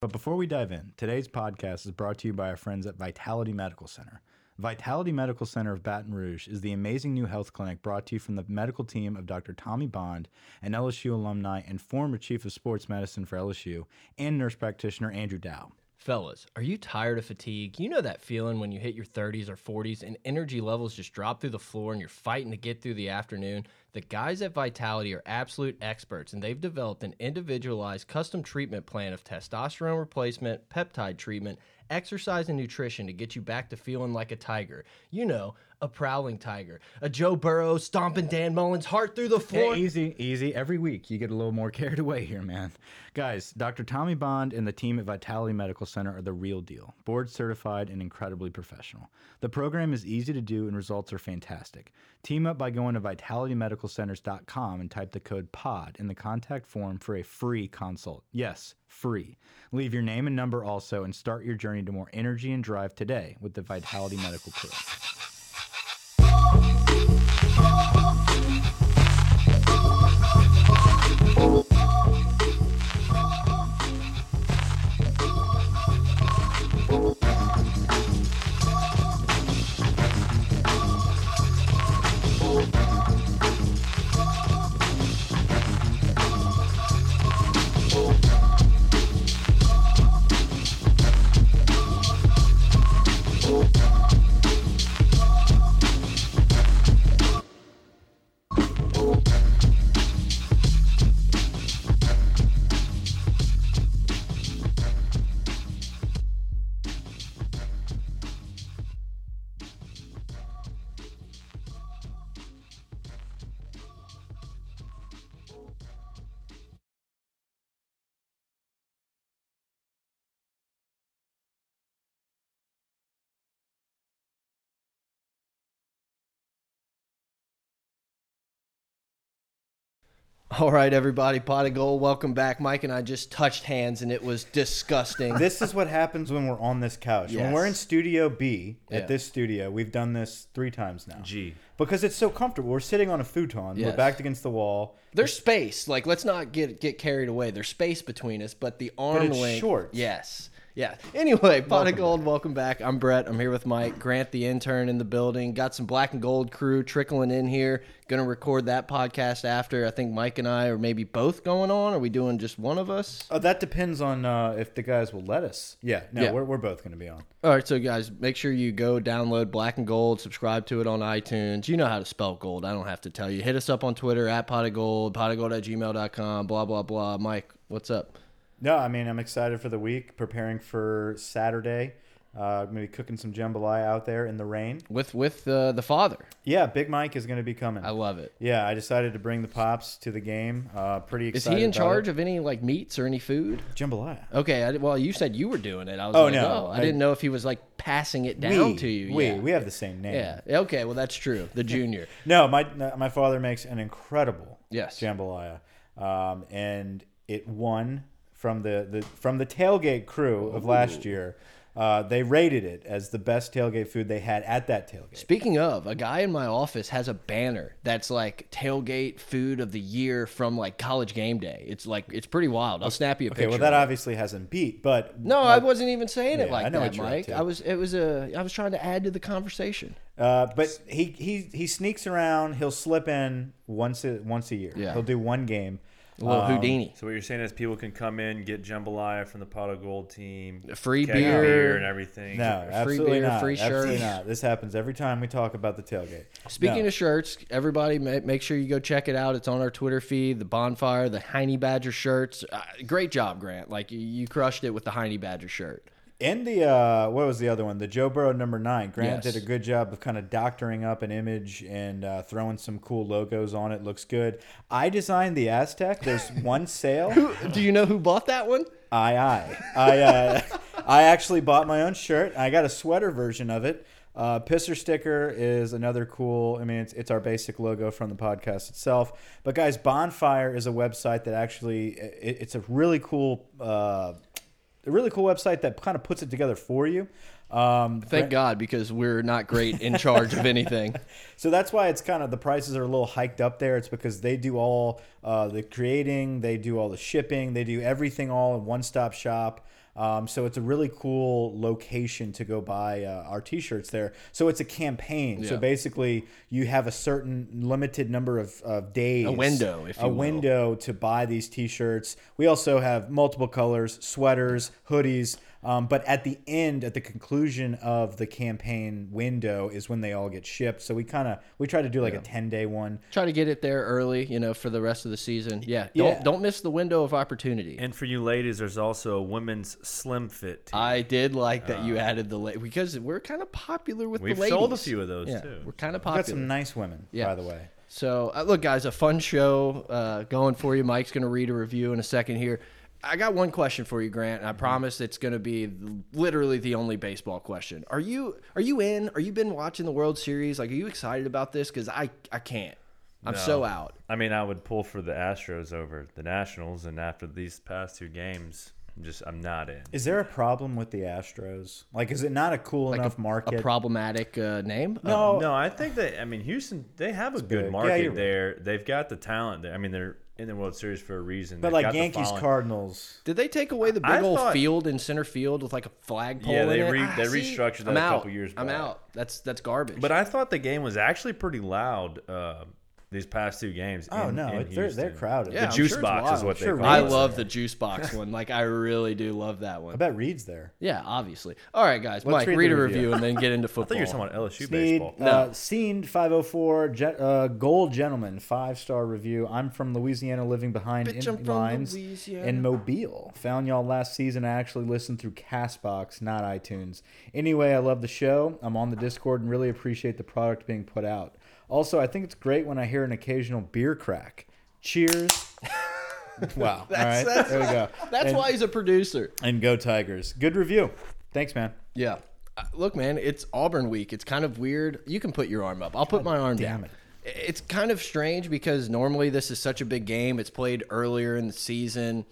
But before we dive in, today's podcast is brought to you by our friends at Vitality Medical Center. Vitality Medical Center of Baton Rouge is the amazing new health clinic brought to you from the medical team of Dr. Tommy Bond, an LSU alumni and former chief of sports medicine for LSU, and nurse practitioner Andrew Dow. Fellas, are you tired of fatigue? You know that feeling when you hit your 30s or 40s and energy levels just drop through the floor and you're fighting to get through the afternoon? The guys at Vitality are absolute experts and they've developed an individualized custom treatment plan of testosterone replacement, peptide treatment, exercise, and nutrition to get you back to feeling like a tiger. You know, a prowling tiger, a Joe Burrow stomping Dan Mullen's heart through the floor. Hey, easy, easy. Every week you get a little more carried away here, man. Guys, Dr. Tommy Bond and the team at Vitality Medical Center are the real deal. Board certified and incredibly professional. The program is easy to do and results are fantastic. Team up by going to vitalitymedicalcenters.com and type the code POD in the contact form for a free consult. Yes, free. Leave your name and number also and start your journey to more energy and drive today with the Vitality Medical crew. All right, everybody, pot of gold. Welcome back. Mike and I just touched hands, and it was disgusting. this is what happens when we're on this couch. When we're in Studio B at Yeah. this studio, we've done this three times now. G. Because it's so comfortable. We're sitting on a futon. We're backed against the wall. There's space. Like, let's not get get carried away. There's space between us, but the arm it's length. short. Yes. Yeah. Anyway, pot Welcome of gold. Welcome back. I'm Brett. I'm here with Mike Grant, the intern in the building. Got some black and gold crew trickling in here. Gonna record that podcast after. I think Mike and I are maybe both going on. Are we doing just one of us? Oh, that depends on uh, if the guys will let us. Yeah, no, Yeah. We're, we're both going to be on. All right, so guys, make sure you go download Black and Gold, subscribe to it on iTunes. You know how to spell gold. I don't have to tell you. Hit us up on Twitter at pot of gold, pot of gold at gmail.com, blah, blah, blah. Mike, what's up? No, I mean, I'm excited for the week, preparing for Saturday. Uh, I'm going to be cooking some jambalaya out there in the rain. With with uh, the father. Yeah, Big Mike is going to be coming. I love it. yeah, I decided to bring the pops to the game. Uh, pretty Is he in charge it. of any like meats or any food? jambalaya? Okay, I, well, you said you were doing it. I was Oh, like, no, oh, I, I- didn't know if he was like passing it down we, to you. We, yeah. we have the same name. yeah. Okay, well, that's true. The junior. No, my my father makes an incredible Yes. jambalaya, um, and it won from the, the from the tailgate crew of last year. Uh, they rated it as the best tailgate food they had at that tailgate. Speaking of, a guy in my office has a banner that's like tailgate food of the year from like college game day. It's like it's pretty wild. I'll snap you a Okay, picture. well that obviously hasn't beat, but No, I wasn't even saying it like I know that, what you're up Mike. I was it was a I was trying to add to the conversation. Uh, but he, he he sneaks around. He'll slip in once a, once a year. Yeah. He'll do one game. A little Um, Houdini. So what you're saying is people can come in, get jambalaya from the pot of gold team, Free keg of beer. and everything. No, Free absolutely beer, not. free absolutely shirt. not. This happens every time we talk about the tailgate. Speaking No. of shirts, everybody make sure you go check it out. It's on our Twitter feed, the Bonfire, the Honey Badger shirts. Uh, great job, Grant. Like you, you crushed it with the Honey Badger shirt. And the uh, what was the other one? The Joe Burrow number nine. Grant Yes. did a good job of kind of doctoring up an image and uh, throwing some cool logos on it. Looks good. I designed the Aztec. There's one sale. Do you know who bought that one? I I I uh, I actually bought my own shirt. I got a sweater version of it. Uh, Pisser sticker is another cool. I mean, it's, it's our basic logo from the podcast itself. But guys, Bonfire is a website that actually it, it's a really cool, uh, a really cool website that kind of puts it together for you. Um, Thank God, because we're not great in charge of anything. so that's why it's kind of the prices are a little hiked up there. It's because they do all uh, the creating, they do all the shipping, they do everything all in one stop shop. Um, so it's a really cool location to go buy uh, our T-shirts there. So it's a campaign. So basically, you have a certain limited number of, of days, A window, if a will. window to buy these T-shirts. We also have multiple colors, sweaters, hoodies. Um, but at the end, at the conclusion of the campaign window, is when they all get shipped. So we kind of we try to do like a ten day one. Try to get it there early, you know, for the rest of the season. Yeah, don't Yeah. don't miss the window of opportunity. And for you ladies, there's also a women's slim fit team. I did like that you added the la- because we're kind of popular with the. We've the sold a few of those yeah, too. We're kind of We've got some nice women, Yeah. by the way. So, uh, look, guys, a fun show uh, going for you. Mike's going to read a review in a second here. I got one question for you, Grant. And I promise it's going to be literally the only baseball question. Are you are you in? Are you been watching the World Series? Like, are you excited about this? Because I I can't. I'm so out. I mean, I would pull for the Astros over the Nationals, and after these past two games, I'm just I'm not in. Is there a problem with the Astros? Like, is it not a cool enough A market? A problematic uh, name? no, No, I think that I mean Houston. They have a good. good market you're right. there. They've got the talent there. I mean, they're in the World Series for a reason. but They've like got the Yankees, following. Cardinals. Did they take away the big I old thought- field in center field with like a flagpole? Yeah, they in it? re- Ah, they see? restructured that I'm a out. couple years I'm back. out. That's that's garbage. But I thought the game was actually pretty loud. Uh, these past two games. Oh in- no, in it's, they're they're crowded. Yeah, The I'm juice sure box is wild. what they Sure, call I it. Reed's love the juice box one. Like I really do love that one. I one. bet Reed's there. Yeah, obviously. All right, guys. Let's Mike, read read, a review. review and then get into football. I football. thought you were talking about LSU Sneed, baseball. uh, Scene 504, uh, Gold Gentleman, five star review. I'm from Louisiana, living behind Bitch, in lines Louisiana. in Mobile. Found y'all last season. I actually listened through Castbox, not iTunes. Anyway, I love the show. I'm on the Discord and really appreciate the product being put out. Also, I think it's great when I hear an occasional beer crack. Cheers. wow. All right. there we go. That's and, why he's a producer. And go Tigers. Good review. Thanks, man. Yeah. Uh, Look, man, it's Auburn week. It's kind of weird. You can put your arm up. I'll put my arm damn down. it. It's kind of strange because normally this is such a big game. It's played earlier in the season.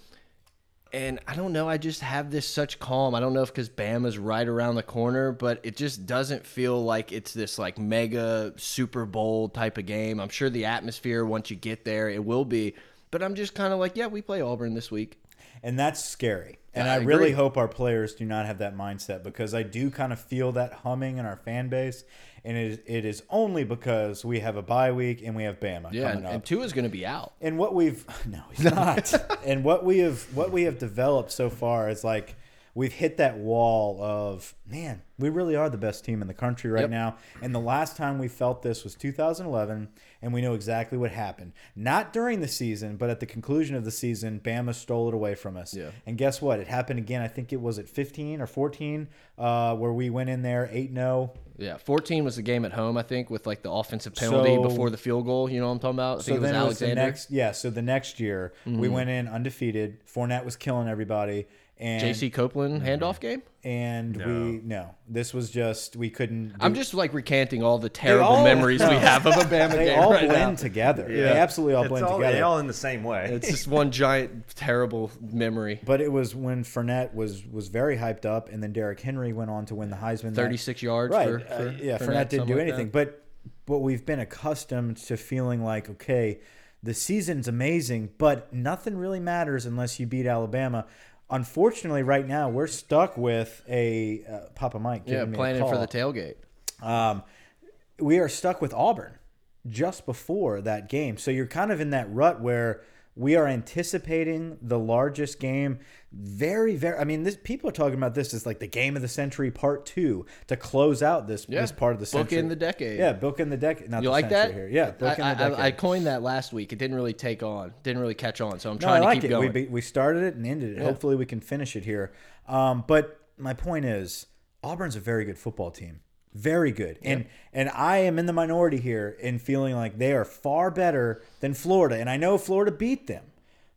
And I don't know. I just have this such calm. I don't know if because Bama's right around the corner, but it just doesn't feel like it's this like mega Super Bowl type of game. I'm sure the atmosphere once you get there, it will be. But I'm just kind of like, yeah, we play Auburn this week. And that's scary. And I I, really hope our players do not have that mindset because I do kind of feel that humming in our fan base. And it is, it is only because we have a bye week and we have Bama Yeah, coming and, up. and Tua's going to be out. and what we've no, he's not. and what we have what we have developed so far is like we've hit that wall of man, we really are the best team in the country right Yep. now. And the last time we felt this was 2011, and we know exactly what happened. Not during the season, but at the conclusion of the season, Bama stole it away from us. Yeah. And guess what? It happened again. I think it was at 15 or 14, uh, where we went in there oh. 8 0. Yeah, 14 was the game at home, I think, with like the offensive penalty So- before the field goal. You know what I'm talking about? I So think it was it was the Alexander. Mm-hmm. next, yeah. So the next year we went in undefeated. Fournette was killing everybody, and JC Copeland handoff game. and we no. This was just we couldn't. Do, I'm just like recanting all the terrible all- memories we have of a Bama They game all right blend now. together. Yeah. They absolutely all It's blend all, together. they all in the same way. It's just one giant terrible memory. but it was when Fournette was was very hyped up, and then Derrick Henry went on to win the Heisman. that- 36 yards right? for, uh, for yeah, for Fournette didn't do anything. that. But but we've been accustomed to feeling like okay, the season's amazing, but nothing really matters unless you beat Alabama. Unfortunately, right now we're stuck with a uh, Papa Mike. Yeah, giving me a planning for the tailgate. Um, we are stuck with Auburn just before that game. So you're kind of in that rut where we are anticipating the largest game. Very, very. I mean, this people are talking about this as like the game of the century, part two, to close out this Yeah, this part of the century. book in the decade. Yeah, book in the decade. Not You the like that? Here. Yeah, book I, in the I- decade. I, coined that last week. It didn't really take on. Didn't really catch on. So I'm No, trying I like to keep it. We, going. be, we started it and ended it. Hopefully, we can finish it here. Um, but my point is, Auburn's a very good football team. Very good, and and I am in the minority here in feeling like they are far better than Florida. And I know Florida beat them,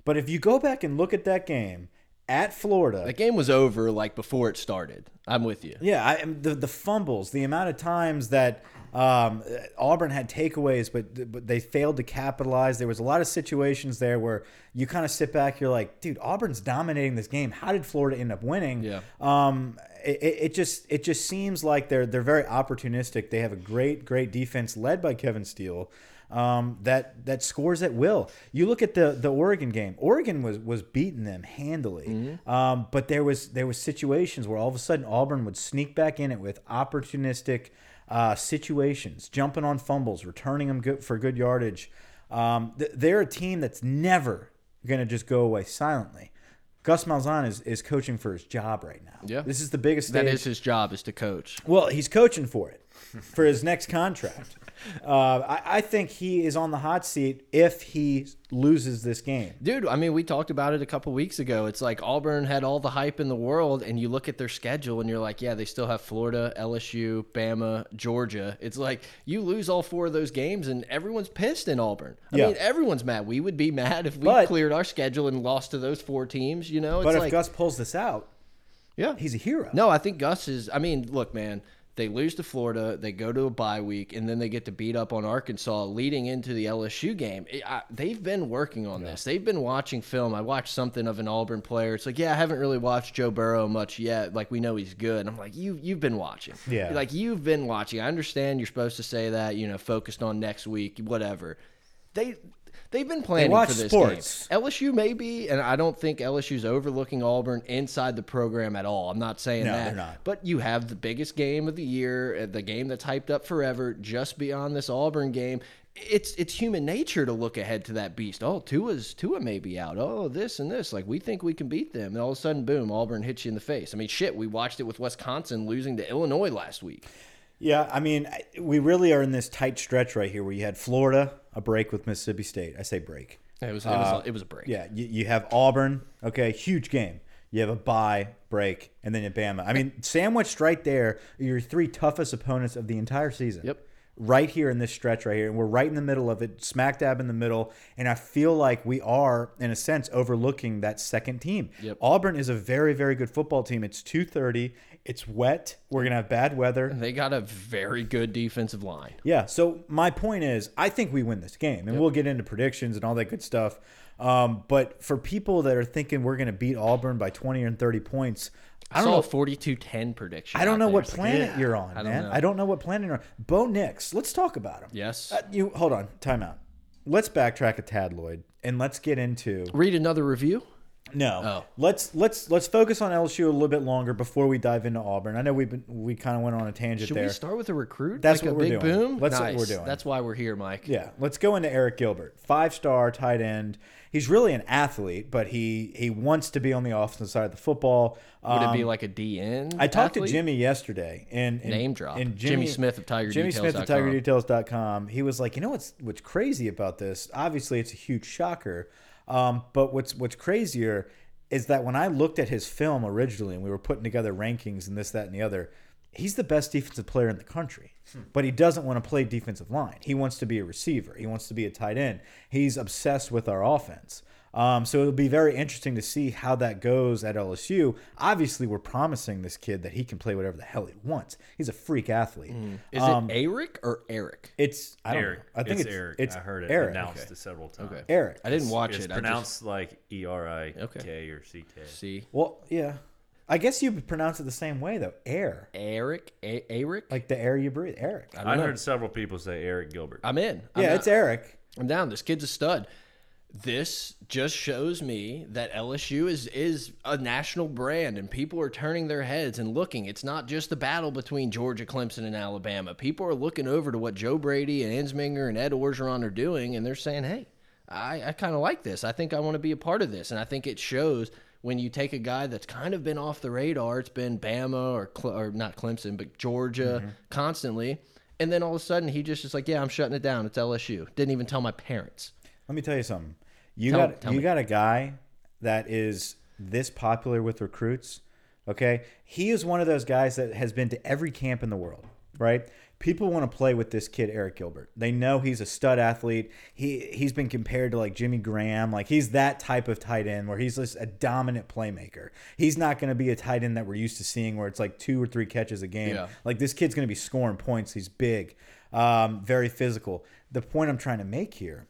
but if you go back and look at that game at Florida, the game was over like before it started. I'm with you. yeah, I, the the fumbles, the amount of times that um, Auburn had takeaways, but but they failed to capitalize. There was a lot of situations there where you kind of sit back, you're like, dude, Auburn's dominating this game. How did Florida end up winning? Yeah. Um, it, it just it just seems like they're they're very opportunistic. They have a great great defense led by Kevin Steele. um, that that scores at will. You look at the the Oregon game. Oregon was was beating them handily, um, but there was there was situations where all of a sudden Auburn would sneak back in it with opportunistic uh, situations, jumping on fumbles, returning them good for good yardage. Um, th- they're a team that's never going to just go away silently. Gus Malzahn is, is coaching for his job right now. Yeah. this is the biggest. That stage. is his job is to coach. Well, he's coaching for it for his next contract. Uh, I, I think he is on the hot seat if he loses this game. Dude, I mean, we talked about it a couple weeks ago. It's like Auburn had all the hype in the world, and you look at their schedule, and you're like, yeah, they still have Florida, LSU, Bama, Georgia. It's like you lose all four of those games, and everyone's pissed in Auburn. I Yeah. mean, everyone's mad. We would be mad if we But- cleared our schedule and lost to those four teams. You know, it's But if like, Gus pulls this out, yeah, he's a hero. no, I think Gus is. I mean, look, man. They lose to Florida, they go to a bye week, and then they get to beat up on Arkansas leading into the LSU game. It- I, they've been working on this. They've been watching film. I watched something of an Auburn player. It's like, yeah, I haven't really watched Joe Burrow much yet. Like we know he's good. And I'm like, you you've been watching. Yeah. Like you've been watching. I understand you're supposed to say that. You know, focused on next week, whatever. They. They've been planning watch for this sports. game. LSU maybe, and I don't think LSU's overlooking Auburn inside the program at all. I'm not saying No, that. they're not. But you have the biggest game of the year, uh, the game that's hyped up forever, just beyond this Auburn game. It's it's human nature to look ahead to that beast. Oh, Tua's Tua may be out. Oh, this and this. Like we think we can beat them, and all of a sudden, boom, Auburn hits you in the face. I mean, shit, we watched it with Wisconsin losing to Illinois last week. Yeah, I mean, we really are in this tight stretch right here where you had Florida, a break with Mississippi State. I say break. It was it was, uh, it was a break. Yeah, you, you have Auburn, okay, huge game. You have a bye, break, and then you Bama. I mean, sandwiched right there, your three toughest opponents of the entire season. Yep. Right here in this stretch right here. And we're right in the middle of it, smack dab in the middle. And I feel like we are, in a sense, overlooking that second team. Yep. Auburn is a very, very good football team. It's 230. It's wet. We're going to have bad weather. They got a very good defensive line. Yeah. So my point is, I think we win this game, and we'll get into predictions and all that good stuff. Um, but for people that are thinking we're going to beat Auburn by 20 and 30 points, I, I don't a know. 42-10 prediction. I don't know there. what planet yeah, you're on, I man. know. I don't know what planet you're on. Bo Nix. Let's talk about him. Yes. Uh, you hold on. Time out. Let's backtrack a tad, Lloyd, and let's get into Read another review. No. Oh. Let's let's let's focus on LSU a little bit longer before we dive into Auburn. I know we've been we kind of went on a tangent Should there. we start with a recruit? That's like what a we're big doing. boom. That's what we're doing. That's why we're here, Mike. Yeah, let's go into Arik Gilbert, five star tight end. He's really an athlete, but he he wants to be on the offensive side of the football. Would it be Um, like a DN? I talked athlete? to Jimmy yesterday, and, and Name drop. And Jimmy Smith of Tiger Jimmy Smith of. TigerDetails.com. He was like, you know what's what's crazy about this? Obviously, it's a huge shocker, um, but what's what's crazier is that when I looked at his film originally, and we were putting together rankings and this, that, and the other, he's the best defensive player in the country. But he doesn't want to play defensive line. He wants to be a receiver. He wants to be a tight end. He's obsessed with our offense. Um, so it'll be very interesting to see how that goes at LSU. Obviously, we're promising this kid that he can play whatever the hell he wants. He's a freak athlete. Is Um, it Eric or Eric? It's I don't Eric. know. I think it's, it's, Eric. It's I heard it Eric. announced several times. Okay. Eric. I didn't watch It's it. I pronounced like E R I K Okay. or C K. just see Well, yeah. I guess you pronounce it the same way though. Air, Eric. A- Eric. like the air you breathe. Eric. I don't I heard several people say Arik Gilbert. I'm in. I'm Yeah, out. it's Eric. I'm down. This kid's a stud. This just shows me that LSU is is a national brand, and people are turning their heads and looking. It's not just the battle between Georgia, Clemson, and Alabama. People are looking over to what Joe Brady and Ensminger and Ed Orgeron are doing, and they're saying, "Hey, I, I kind of like this. I think I want to be a part of this." And I think it shows when you take a guy that's kind of been off the radar. It's been Bama or Cle or not Clemson, but Georgia mm-hmm. constantly. And then all of a sudden, he just is like, "Yeah, I'm shutting it down. It's LSU." Didn't even tell my parents. Let me tell you something. You Tell- got tell you me. got a guy that is this popular with recruits. Okay, he is one of those guys that has been to every camp in the world. Right? People want to play with this kid Arik Gilbert. They know he's a stud athlete. He he's been compared to like Jimmy Graham. Like he's that type of tight end where he's just a dominant playmaker. He's not going to be a tight end that we're used to seeing where it's like two or three catches a game. Yeah. Like this kid's going to be scoring points. He's big, um, very physical. The point I'm trying to make here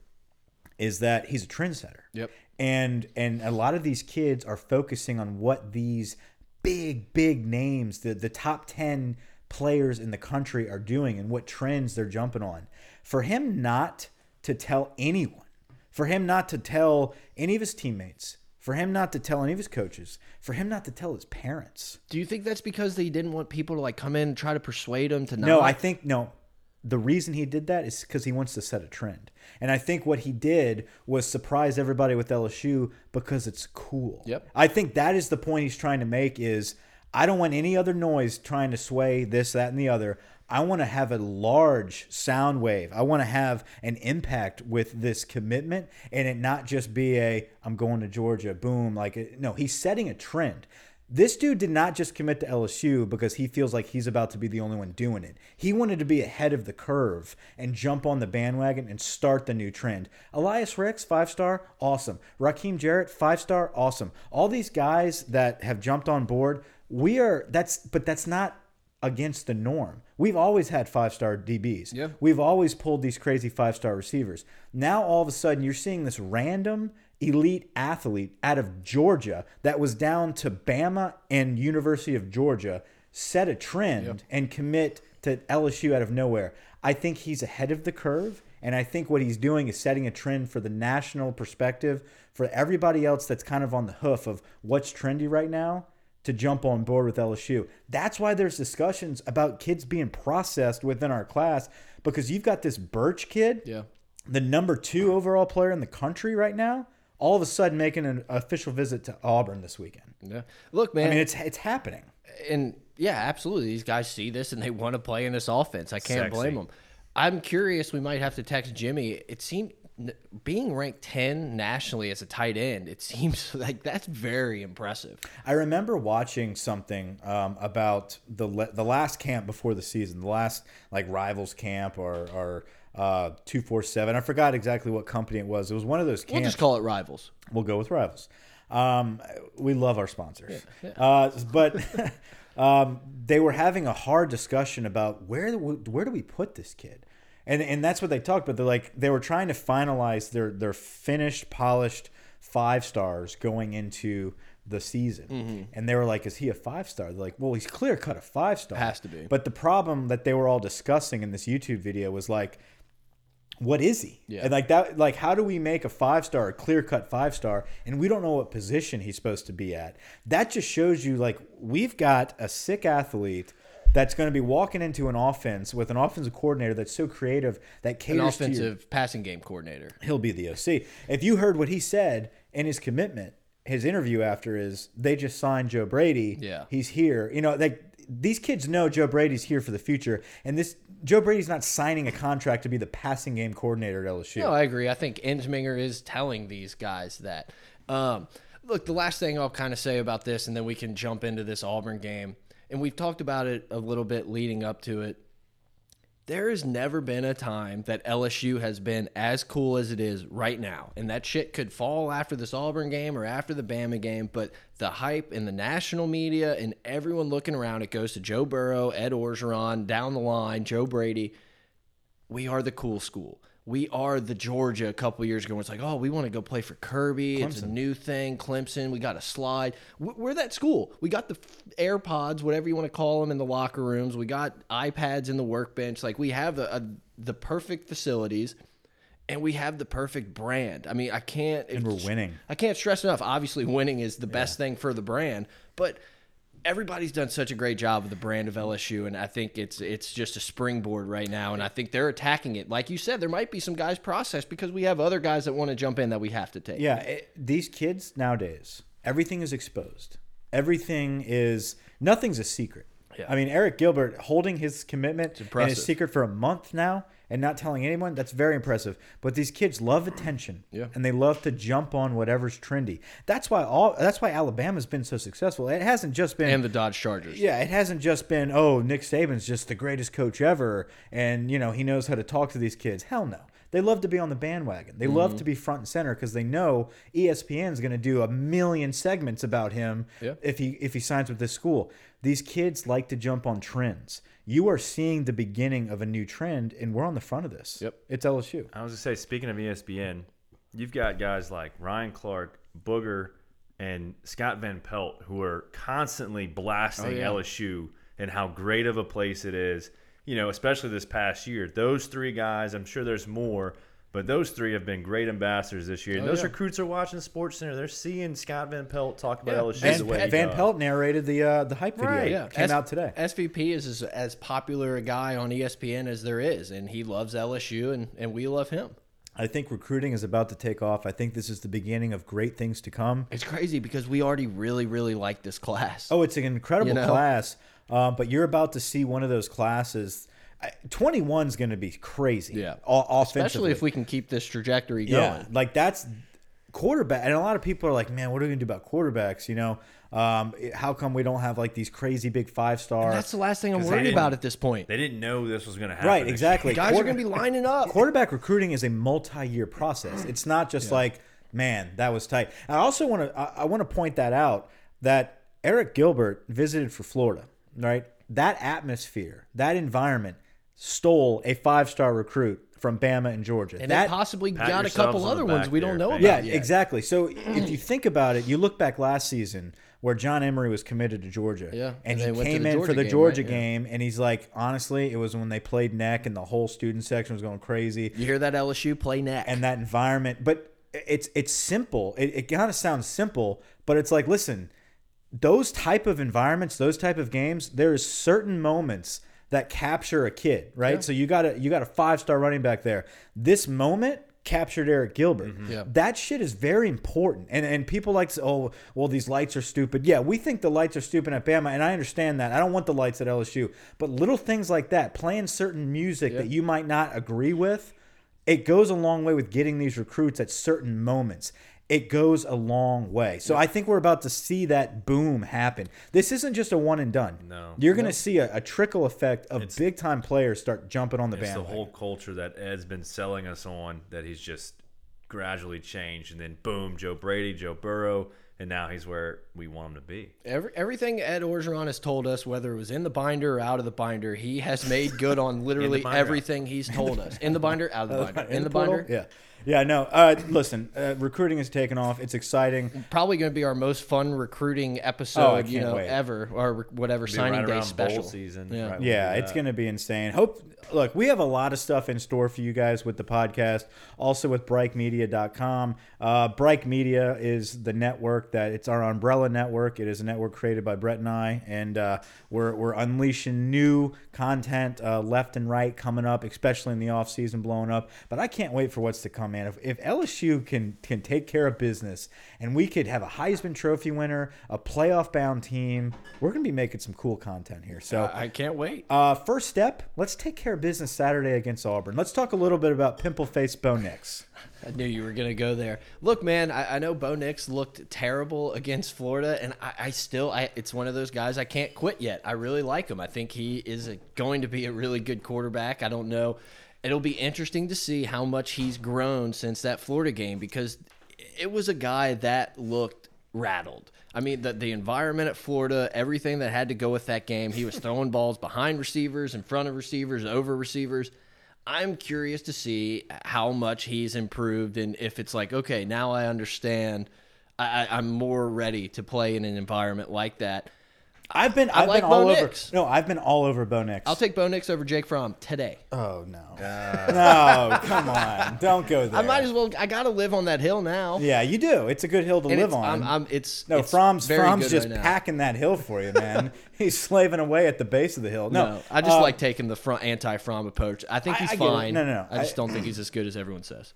is that he's a trendsetter. Yep. And and a lot of these kids are focusing on what these big big names, the the top 10 players in the country are doing and what trends they're jumping on. For him not to tell anyone, for him not to tell any of his teammates, for him not to tell any of his coaches, for him not to tell his parents. Do you think that's because they didn't want people to like come in and try to persuade him to not? No, I think no. The reason he did that is because he wants to set a trend. And I think what he did was surprise everybody with LSU because it's cool. Yep. I think that is the point he's trying to make is I don't want any other noise trying to sway this, that, and the other. I want to have a large sound wave. I want to have an impact with this commitment and it not just be a I'm going to Georgia, boom. Like uh, no, he's setting a trend. This dude did not just commit to LSU because he feels like he's about to be the only one doing it. He wanted to be ahead of the curve and jump on the bandwagon and start the new trend. Elias Ricks, five star, awesome. Rakim Jarrett, five star, awesome. All these guys that have jumped on board, we are that's but that's not against the norm. We've always had five star DBs. Yeah. We've always pulled these crazy five star receivers. Now all of a sudden you're seeing this random elite athlete out of Georgia that was down to Bama and University of Georgia set a trend and commit to LSU out of nowhere. I think he's ahead of the curve. And I think what he's doing is setting a trend for the national perspective for everybody else that's kind of on the hoof of what's trendy right now to jump on board with LSU. That's why there's discussions about kids being processed within our class because you've got this Burch kid, Yeah. the number two overall player in the country right now, all of a sudden making an official visit to Auburn this weekend. Yeah. Look, man, I mean, it's it's happening. and yeah, absolutely. These guys see this and they want to play in this offense. I can't Sexy. blame them. I'm curious. We might have to text Jimmy. It seemed n- being ranked 10 nationally as a tight end. It seems like that's very impressive. I remember watching something um, about the le- the last camp before the season, the last like rivals camp or or uh, two four seven. I forgot exactly what company it was. It was one of those We'll just call it rivals. We'll go with rivals. Um, we love our sponsors, Uh, but um, they were having a hard discussion about where where do we put this kid, and and that's what they talked. But they're like they were trying to finalize their their finished, polished five stars going into the season, Mm-hmm. and they were like, "Is he a five star?" They're like, "Well, he's clear cut a five star, Has to be. But the problem that they were all discussing in this YouTube video was like what is he? Yeah. And like that, like how do we make a five star, a clear cut five star, and we don't know what position he's supposed to be at? That just shows you like we've got a sick athlete that's going to be walking into an offense with an offensive coordinator that's so creative that An caters to your, offensive passing game coordinator. he'll be the OC. If you heard what he said in his commitment, his interview after is they just signed Joe Brady. Yeah. He's here. You know, like these kids know Joe Brady's here for the future. And this Joe Brady's not signing a contract to be the passing game coordinator at LSU. No, I agree. I think Ensminger is telling these guys that. Um, look, the last thing I'll kind of say about this, and then we can jump into this Auburn game, and we've talked about it a little bit leading up to it. There has never been a time that LSU has been as cool as it is right now. And that shit could fall after this Auburn game or after the Bama game, but the hype in the national media and everyone looking around, it goes to Joe Burrow, Ed Orgeron, down the line, Joe Brady we are the cool school. We are the Georgia a couple years ago. It's like, oh, we want to go play for Kirby. It's a new thing. Clemson. We got a slide. We- We're that school. We got the AirPods, whatever you want to call them, in the locker rooms. We got iPads in the workbench. Like we have the a, the perfect facilities, and we have the perfect brand. I mean, I can't. And we're winning. I can't stress enough. Obviously, winning is the best thing for the brand, but everybody's done such a great job with the brand of LSU, and I think it's it's just a springboard right now, and I think they're attacking it. Like you said, there might be some guys processed because we have other guys that want to jump in that we have to take. Yeah, it, these kids nowadays, everything is exposed. Everything is nothing's a secret. Yeah. I mean, Arik Gilbert holding his commitment and his secret for a month now and not telling anyone, that's very impressive. But these kids love attention. Yeah. And they love to jump on whatever's trendy. That's why all that's why Alabama's been so successful. It hasn't just been and the Dodge Chargers. yeah, it hasn't just been, oh, Nick Saban's just the greatest coach ever and, you know, he knows how to talk to these kids. Hell no. They love to be on the bandwagon. They Mm-hmm. love to be front and center because they know E ESPN's going to do a million segments about him Yeah. if he if he signs with this school. These kids like to jump on trends. You are seeing the beginning of a new trend, and we're on the front of this. Yep. It's LSU. I was gonna say, speaking of ESPN, you've got guys like Ryan Clark, Booger, and Scott Van Pelt who are constantly blasting oh, yeah. LSU and how great of a place it is. You know, especially this past year. Those three guys, I'm sure there's more, But those three have been great ambassadors this year. And Oh, those yeah. recruits are watching Sports Center. They're seeing Scott Van Pelt talk about Yeah. LSU Van, the way Van does. Pelt narrated the uh, the hype video. Right. Yeah, came S- out today. SVP is as, as popular a guy on ESPN as there is, and he loves LSU, and, and we love him. I think recruiting is about to take off. I think this is the beginning of great things to come. It's crazy because we already really, really like this class. Oh, it's an incredible You know? class, uh, but you're about to see one of those classes. Twenty one is going to be crazy. Yeah. offensively. especially if we can keep this trajectory going. Yeah, going. like that's quarterback, and a lot of people are like, "Man, what are we gonna do about quarterbacks?" You know, um, how come we don't have like these crazy big five star? That's the last thing I'm worried about at this point. They didn't know this was going to happen. Right, exactly. Guys are going to be lining up. quarterback recruiting is a multi-year process. It's not just like, man, that was tight. I also want to I, I want to point that out that Arik Gilbert visited for Florida, right? That atmosphere, that environment stole a five-star recruit from Bama and Georgia. and that they possibly Pat got a couple other ones we there, don't know fans. about yeah, yet. exactly. So if you think about it, you look back last season where John Emery was committed to Georgia. Yeah, And, and he they went to came the in for the game, Georgia right? Yeah. game and he's like, honestly, it was when they played neck and the whole student section was going crazy. You hear that LSU play neck. and that environment. But it's it's simple. It, it kind of sounds simple, but it's like, listen, those type of environments, those type of games, there is certain moments that capture a kid, right? So you got a you got a five star running back there. This moment captured Arik Gilbert. Mm-hmm. Yeah. That shit is very important. And and people like to oh, well, these lights are stupid. Yeah, we think the lights are stupid at Bama, and I understand that. I don't want the lights at LSU. But little things like that, playing certain music that you might not agree with, it goes a long way with getting these recruits at certain moments. It goes a long way. So I think we're about to see that boom happen. This isn't just a one and done. No. You're going to see a, a trickle effect of big time players start jumping on the It's the whole culture that Ed's been selling us on that he's just gradually changed. And then boom, Joe Brady, Joe Burrow, and now he's where we want him to be. Every, everything Ed Orgeron has told us, whether it was in the binder or out of the binder, he has made good on literally everything he's told us. In the binder, out of the binder. In the portal? binder. Yeah. Yeah, no. Uh, listen, uh, recruiting is taking off. It's exciting. Probably going to be our most fun recruiting Oh, episode, you know, wait. ever or whatever Be signing right day special. season. Yeah. right Yeah, it's going to be insane. Hope look, we have a lot of stuff in store for you guys with the podcast, also with brikemedia.com. Uh Brike Media is the network that it's our umbrella network. It is a network created by Brett and I and uh, we're we're unleashing new content uh, left and right coming up, especially in the off season blowing up. But I can't wait for what's to come, man. If, if LSU can can take care of business and we could have a Heisman Trophy winner, a playoff bound team, we're going to be making some cool content here. So I can't wait. uh, first step, let's take care of business Saturday against Auburn. Let's talk a little bit about Pimple Face Bo Nix. I knew you were going to go there. Look, man, I, I know Bo Nix looked terrible against Florida, and I, I still, I, it's one of those guys I can't quit yet. I really like him. I think he is a, going to be a really good quarterback. I don't know. It'll be interesting to see how much he's grown since that Florida game because it was a guy that looked rattled. I mean, the, the environment at Florida, everything that had to go with that game, he was throwing balls behind receivers, in front of receivers, over receivers. I'm curious to see how much he's improved and if it's like, okay, now I understand. I, I'm more ready to play in an environment like that. I've been, I've like been Bo all over. Nix. No, I've been all over Bo Nix. I'll take Bo Nix over Jake Fromm today. Oh no, no, come on, don't go there. I might as well. I got to live on that hill now. Yeah, you do. It's a good hill to And live it's, on. I'm, I'm, it's no, it's Fromm's very Fromm's good just right now. packing that hill for you, man. He's slaving away at the base of the hill. No, No, I just uh, like taking the front anti-Fromm approach. I think I- he's I get it. fine. No, no, no. I just I- don't think he's as good as everyone says.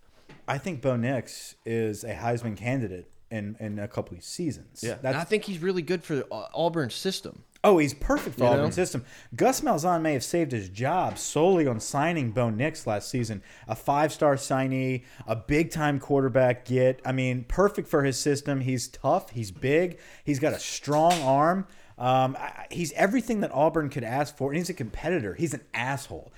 I think Bo Nix is a Heisman candidate in in a couple of seasons. Yeah, that's I think he's really good for uh, Auburn's system. Oh, he's perfect for You Auburn's know? system. Gus Malzahn may have saved his job solely on signing Bo Nix last season. A five-star signee, a big-time quarterback get. I mean, perfect for his system. He's tough. He's big. He's got a strong arm. Um, I- I- he's everything that Auburn could ask for, and he's a competitor. He's an asshole.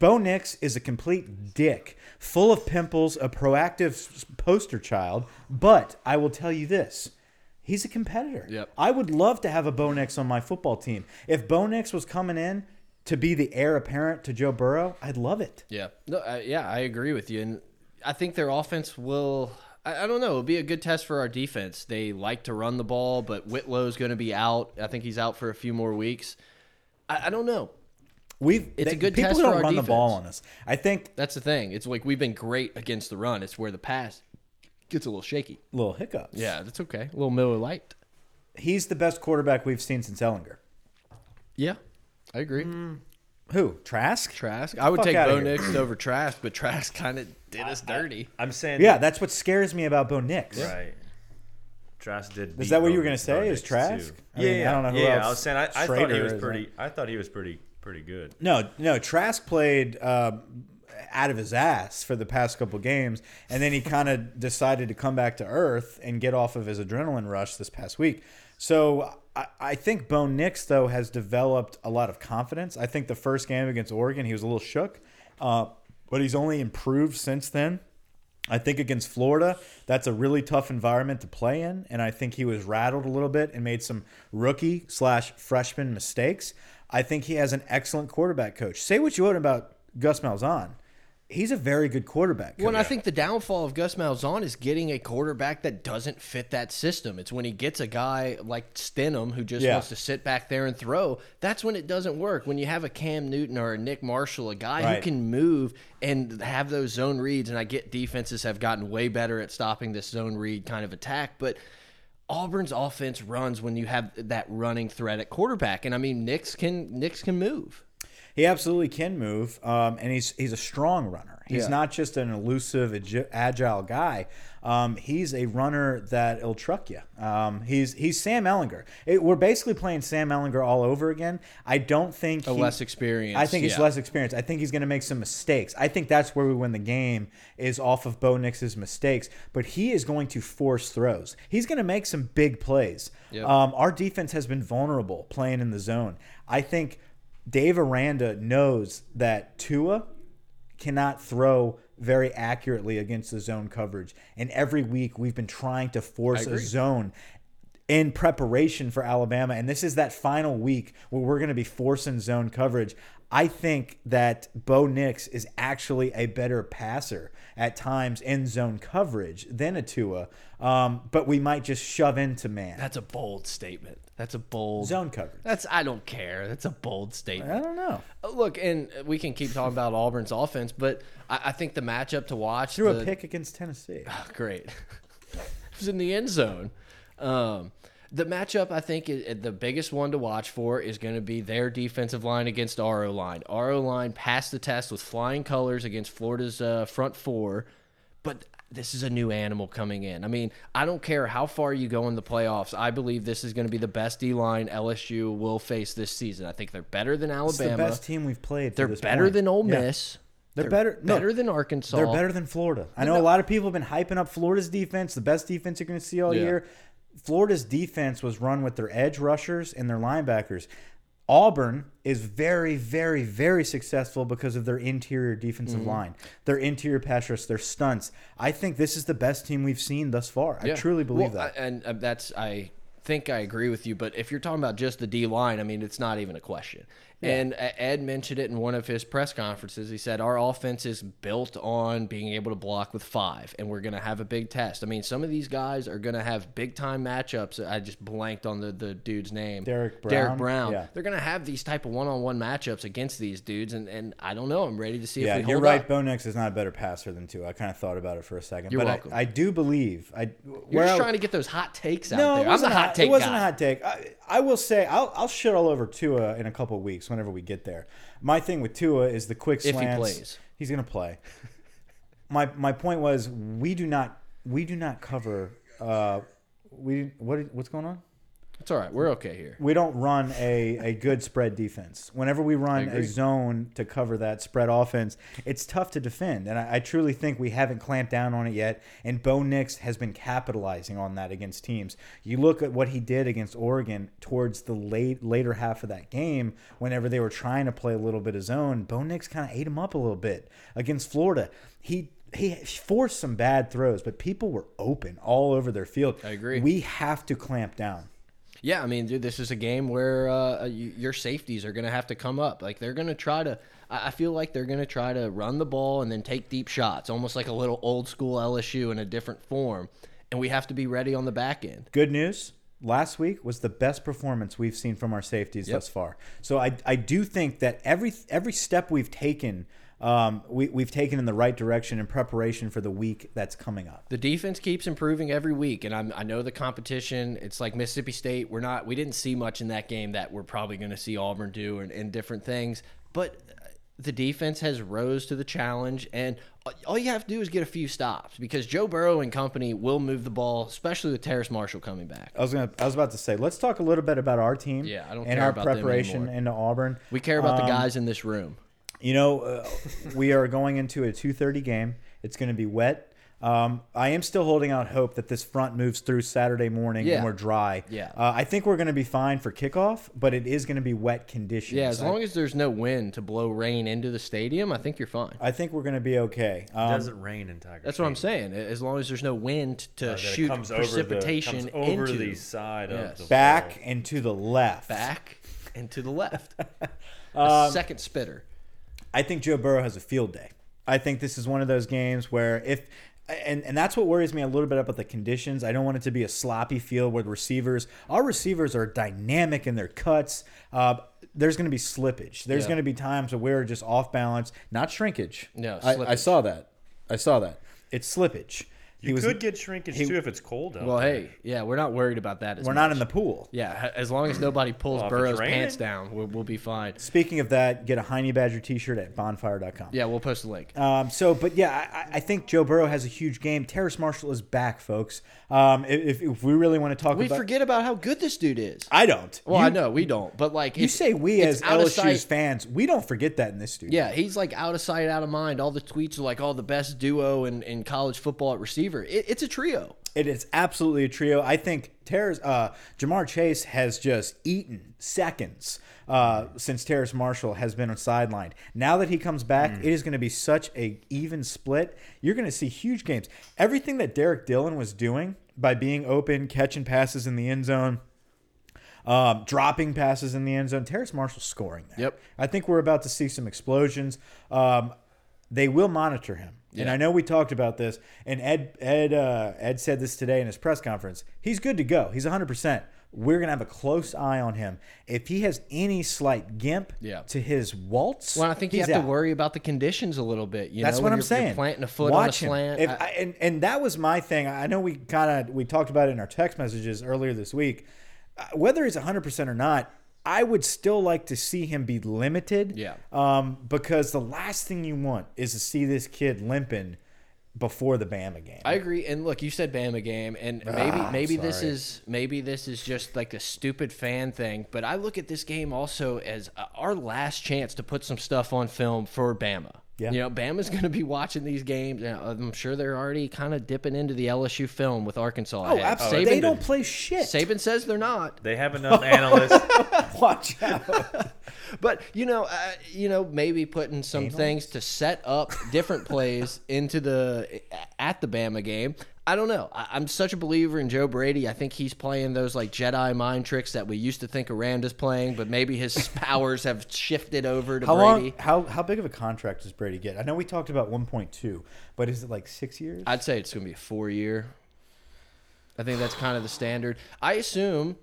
Bo Nix is a complete dick, full of pimples, a Proactiv poster child. But I will tell you this: he's a competitor. Yep. I would love to have a Bo Nix on my football team. If Bo Nix was coming in to be the heir apparent to Joe Burrow, I'd love it. Yeah, no, uh, yeah, I agree with you, and I think their offense will. I, I don't know. It'll be a good test for our defense. They like to run the ball, but Whitlow's going to be out. I think he's out for a few more weeks. I, I don't know. We've It's a they- good people test don't for our run the ball on us. I think That's the thing. It's like we've been great against the run. It's where the pass gets a little shaky. little hiccups. Yeah, that's okay. A little Miller Lite. he's the best quarterback we've seen since Ehlinger. Yeah, I agree. Mm. Who? Trask? Trask. I would take Bo. Nix over Trask, but Trask kind of did us dirty. I'm saying Yeah, that's what scares me about Bo Nix. right. Trask did. Is that what you were gonna say, Bo is Trask? too. I yeah, mean, I don't know who yeah, else I was saying I, I thought he was is, pretty. I thought he was pretty pretty good. No, no. Trask played uh, out of his ass for the past couple games, and then he kind of decided to come back to earth and get off of his adrenaline rush this past week. So I, I think Bo Nix though has developed a lot of confidence. I think the first game against Oregon he was a little shook, uh, but he's only improved since then. I think against Florida, that's a really tough environment to play in, and I think he was rattled a little bit and made some rookie slash freshman mistakes. I think he has an excellent quarterback coach. Say what you want about Gus Malzahn, he's a very good quarterback. Well, and I think the downfall of Gus Malzahn is getting a quarterback that doesn't fit that system. It's when he gets a guy like Stidham who just Yeah. wants to sit back there and throw. That's when it doesn't work. When you have a Cam Newton or a Nick Marshall, a guy who can move and have those zone reads, and I get defenses have gotten way better at stopping this zone read kind of attack, but Auburn's offense runs when you have that running threat at quarterback. And I mean, Nix can Nix can move. He absolutely can move, um, and he's he's a strong runner. He's Yeah. not just an elusive, agile guy. Um, he's a runner that'll truck you. Um, he's he's Sam Ehlinger. It, we're basically playing Sam Ehlinger all over again. I don't think A he- less experienced. I think he's less experienced. I think he's going to make some mistakes. I think that's where we win the game is off of Bo Nix's mistakes. But he is going to force throws. He's going to make some big plays. Yep. Um, our defense has been vulnerable playing in the zone. I think Dave Aranda knows that Tua cannot throw very accurately against the zone coverage. And every week we've been trying to force a zone in preparation for Alabama. And this is that final week where we're going to be forcing zone coverage. I think that Bo Nix is actually a better passer at times in zone coverage than a Tua. Um, but we might just shove into man. That's a bold statement. That's a bold zone coverage. That's I don't care. That's a bold statement. I don't know. Uh, Look, and we can keep talking about Auburn's offense, but I, I think the matchup to watch. Threw the, a pick against Tennessee. Great. it was in the end zone. Um, the matchup, I think, is, the biggest one to watch for is going to be their defensive line against our O line. Our O line passed the test with flying colors against Florida's uh, front four, but this is a new animal coming in. I mean, I don't care how far you go in the playoffs. I believe this is going to be the best D line LSU will face this season. I think they're better than It's the Alabama. best team we've played. They're this better point. than Ole Yeah. Miss. They're better- no, better than Arkansas. They're better than Florida. I know a lot of people have been hyping up Florida's defense, the best defense you're going to see all Yeah. year. Florida's defense was run with their edge rushers and their linebackers. Auburn is very, very, very successful because of their interior defensive Mm-hmm. line, their interior pass rush, their stunts. I think this is the best team we've seen thus far. I truly believe Well, that. I- and uh, that's I think I agree with you. But if you're talking about just the D line, I mean, it's not even a question. And uh, Ed mentioned it in one of his press conferences. He said our offense is built on being able to block with five, and we're going to have a big test. I mean, some of these guys are going to have big time matchups. I just blanked on the the dude's name, Derrick Brown. Derrick Brown? Yeah. They're going to have these type of one on one matchups against these dudes, and and I don't know. I'm ready to see yeah, if we you're hold right. up. Bo Nix is not a better passer than Tua. I kind of thought about it for a second, You're but welcome. I, I do believe I. You're just I- trying to get those hot takes out No, there. it I'm wasn't the a hot take It wasn't guy. a hot take. I, I will say I'll I'll shit all over Tua in a couple of weeks whenever we get there. My thing with Tua is the quick If he slants. plays. he's gonna play. my my point was we do not we do not cover. Uh, we what what's going on? It's all right. We're okay here. we don't run a, a good spread defense. Whenever we run a zone to cover that spread offense, it's tough to defend. And I, I truly think we haven't clamped down on it yet. And Bo Nix has been capitalizing on that against teams. You look at what he did against Oregon towards the late later half of that game, whenever they were trying to play a little bit of zone, Bo Nix kind of ate him up a little bit. Against Florida, he he forced some bad throws, but people were open all over their field. I agree. We have to clamp down. Yeah, I mean, dude, this is a game where uh, you, your safeties are going to have to come up. Like they're going to try to. I I feel like they're going to try to run the ball and then take deep shots, almost like a little old school LSU in a different form. And we have to be ready on the back end. Good news. last week was the best performance we've seen from our safeties Yep. thus far. So I I do think that every every step we've taken. Um, we, we've taken in the right direction in preparation for the week that's coming up. The defense keeps improving every week, and I'm, I know the competition. It's like Mississippi State. We're not. We didn't see much in that game that we're probably going to see Auburn do and, and different things. But uh, the defense has rose to the challenge, and all you have to do is get a few stops because Joe Burrow and company will move the ball, especially with Terrace Marshall coming back. I was gonna. I was about to say. Let's talk a little bit about our team. Yeah, I don't and care our preparation into Auburn. We care about Um, the guys in this room. You know, uh, we are going into a 2:30 game. It's going to be wet. Um, I am still holding out hope that this front moves through Saturday morning Yeah. and we're dry. Yeah. Uh, I think we're going to be fine for kickoff, but it is going to be wet conditions. Yeah, as I- long as there's no wind to blow rain into the stadium, I think you're fine. I think we're going to be okay. It Um, doesn't rain in Tiger. That's what I'm saying. As long as there's no wind to Uh, shoot comes over the- precipitation comes over into the side Yes. of the back wall. and to the left. back and to the left. A Um, second spitter. I think Joe Burrow has a field day. I think this is one of those games where if and and that's what worries me a little bit about the conditions. I don't want it to be a sloppy field where the receivers, our receivers are dynamic in their cuts. Uh, there's going to be slippage. There's Yeah. going to be times where we're just off balance, not shrinkage. No, I, I saw that. I saw that. It's slippage. You could get shrinkage too if it's cold out. Well, there. hey, yeah, we're not worried about that. We're much. not in the pool. Yeah, as long as nobody pulls Well, Burrow's pants down, we'll, we'll be fine. Speaking of that, get a Heine Badger T-shirt at bonfire.com. Yeah, we'll post a link. Um, so, but yeah, I, I think Joe Burrow has a huge game. Terrace Marshall is back, folks. Um, if, if we really want to talk about We about, forget about how good this dude is. I don't. Well, you, I know we don't, but like You say we as LSU's fans, we don't forget that in this dude. Yeah, he's like out of sight, out of mind. All the tweets are like, "all the best duo in, in college football at receiver." It, it's a trio. It is absolutely a trio. I think Terrace, uh, Ja'Marr Chase has just eaten seconds uh, since Terrace Marshall has been sidelined. Now that he comes back, it is going to be such a even split. You're going to see huge games. Everything that Derrick Dillon was doing by being open, catching passes in the end zone. Um, dropping passes in the end zone. Terrace Marshall scoring that. Yep. I think we're about to see some explosions. Um, they will monitor him. And I know we talked about this, and Ed Ed uh, Ed said this today in his press conference. He's good to go. He's 100. percent We're gonna have a close eye on him. If he has any slight gimp Yeah. to his waltz, Well, I think you have out. to worry about the conditions a little bit. You That's know, what when I'm saying. You're planting a foot Watch on a slant. If I- I, and and that was my thing. I know we kind of we talked about it in our text messages earlier this week. Uh, Whether he's 100 percent or not, I would still like to see him be limited. Yeah. Um, because the last thing you want is to see this kid limping before the Bama game. I agree. And look, you said Bama game, and maybe Ah, maybe this is maybe this is just like a stupid fan thing. But I look at this game also as our last chance to put some stuff on film for Bama. Yeah. You know, Bama's going to be watching these games. and I'm sure they're already kind of dipping into the LSU film with Arkansas. oh, ahead. absolutely. Saban, they don't play shit. Saban says they're not. They have enough analysts. Watch out. But you know, uh, you know, maybe putting some things to set up different plays into the at the Bama game. I don't know. I, I'm such a believer in Joe Brady. I think he's playing those like Jedi mind tricks that we used to think Aranda's playing, but maybe his powers have shifted over to How Brady. long? How how big of a contract does Brady get? I know we talked about 1.2, but is it like six years? I'd say it's going to be a four year. I think that's kind of the standard. I assume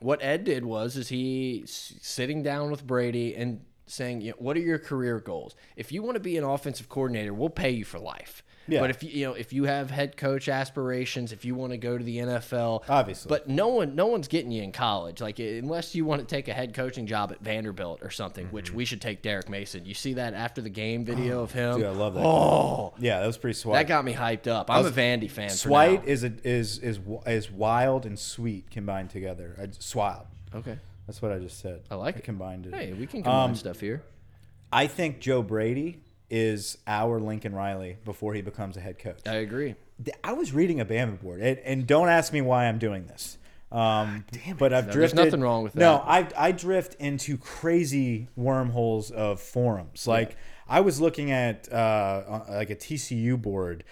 what Ed did was is he sitting down with Brady and saying, you know, "What are your career goals? If you want to be an offensive coordinator, we'll pay you for life. Yeah. But if you you know if you have head coach aspirations, if you want to go to the NFL, Obviously. but no one no one's getting you in college. Like unless you want to take a head coaching job at Vanderbilt or something, which we should take Derek Mason. You see that after the game video of him? Dude, I love that. Oh, Yeah, that was pretty sweet. that got me hyped up. I'm a Vandy fan. Swite is a, is is is wild and sweet combined together. I, swild. okay. That's what I just said. I like it. combined it. Hey, we can combine Um, stuff here. I think Joe Brady is our Lincoln Riley before he becomes a head coach. I agree. I was reading a Bama board, and, and don't ask me why I'm doing this. Um, but I've there's drifted. nothing wrong with that. No. I I drift into crazy wormholes of forums. Like I was looking at uh, like a TCU board,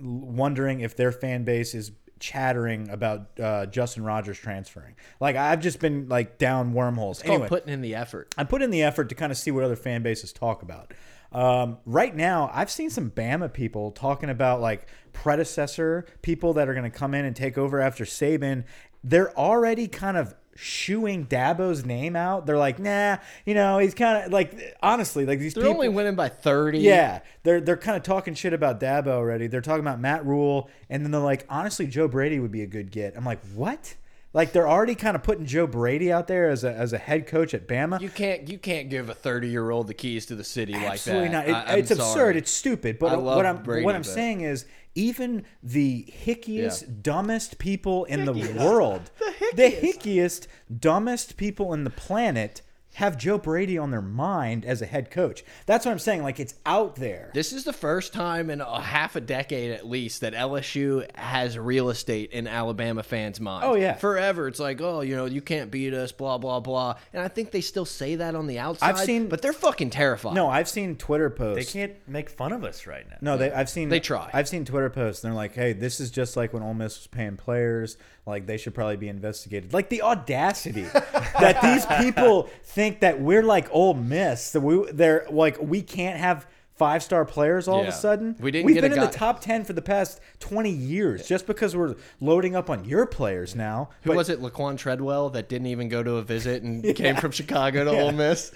wondering if their fan base is chattering about uh, Justin Rogers transferring. Like I've just been like down wormholes. It's called anyway, putting in the effort. I put in the effort to kind of see what other fan bases talk about. Um, right now, I've seen some Bama people talking about like predecessor people that are going to come in and take over after Saban. they're already kind of shooing Dabo's name out. They're like, nah, you know, he's kind of like honestly, like these They're people. only winning by 30. yeah, they're they're kind of talking shit about Dabo already. They're talking about Matt Rhule, and then they're like, honestly, Joe Brady would be a good get. I'm like, what? Like they're already kind of putting Joe Brady out there as a as a head coach at Bama. You can't you can't give a 30 year old the keys to the city Absolutely like that. not. It, I, it's absurd. It's stupid. But what I'm Brady, what I'm but- saying is, even the hickiest, Yeah. dumbest people in the world, the hickiest. dumbest people in the planet have Joe Brady on their mind as a head coach. That's what I'm saying. Like it's out there. This is the first time in a half a decade at least that LSU has real estate in Alabama fans' minds. Oh, yeah. forever. It's like, oh, you know, you can't beat us, blah blah blah. And I think they still say that on the outside. I've seen- but they're fucking terrified. No, I've seen Twitter posts. They can't make fun of us right now. No, they. I've seen. They try. I've seen Twitter posts. and They're like, "Hey, this is just like when Ole Miss was paying players. Like they should probably be investigated. Like the audacity that these people think that we're like Ole Miss. That we they're like we can't have five star players all of a sudden. We didn't We've been in the top ten for the past twenty years just because we're loading up on your players now. Who But- was it, Laquan Treadwell, that didn't even go to a visit and came from Chicago to Ole Miss?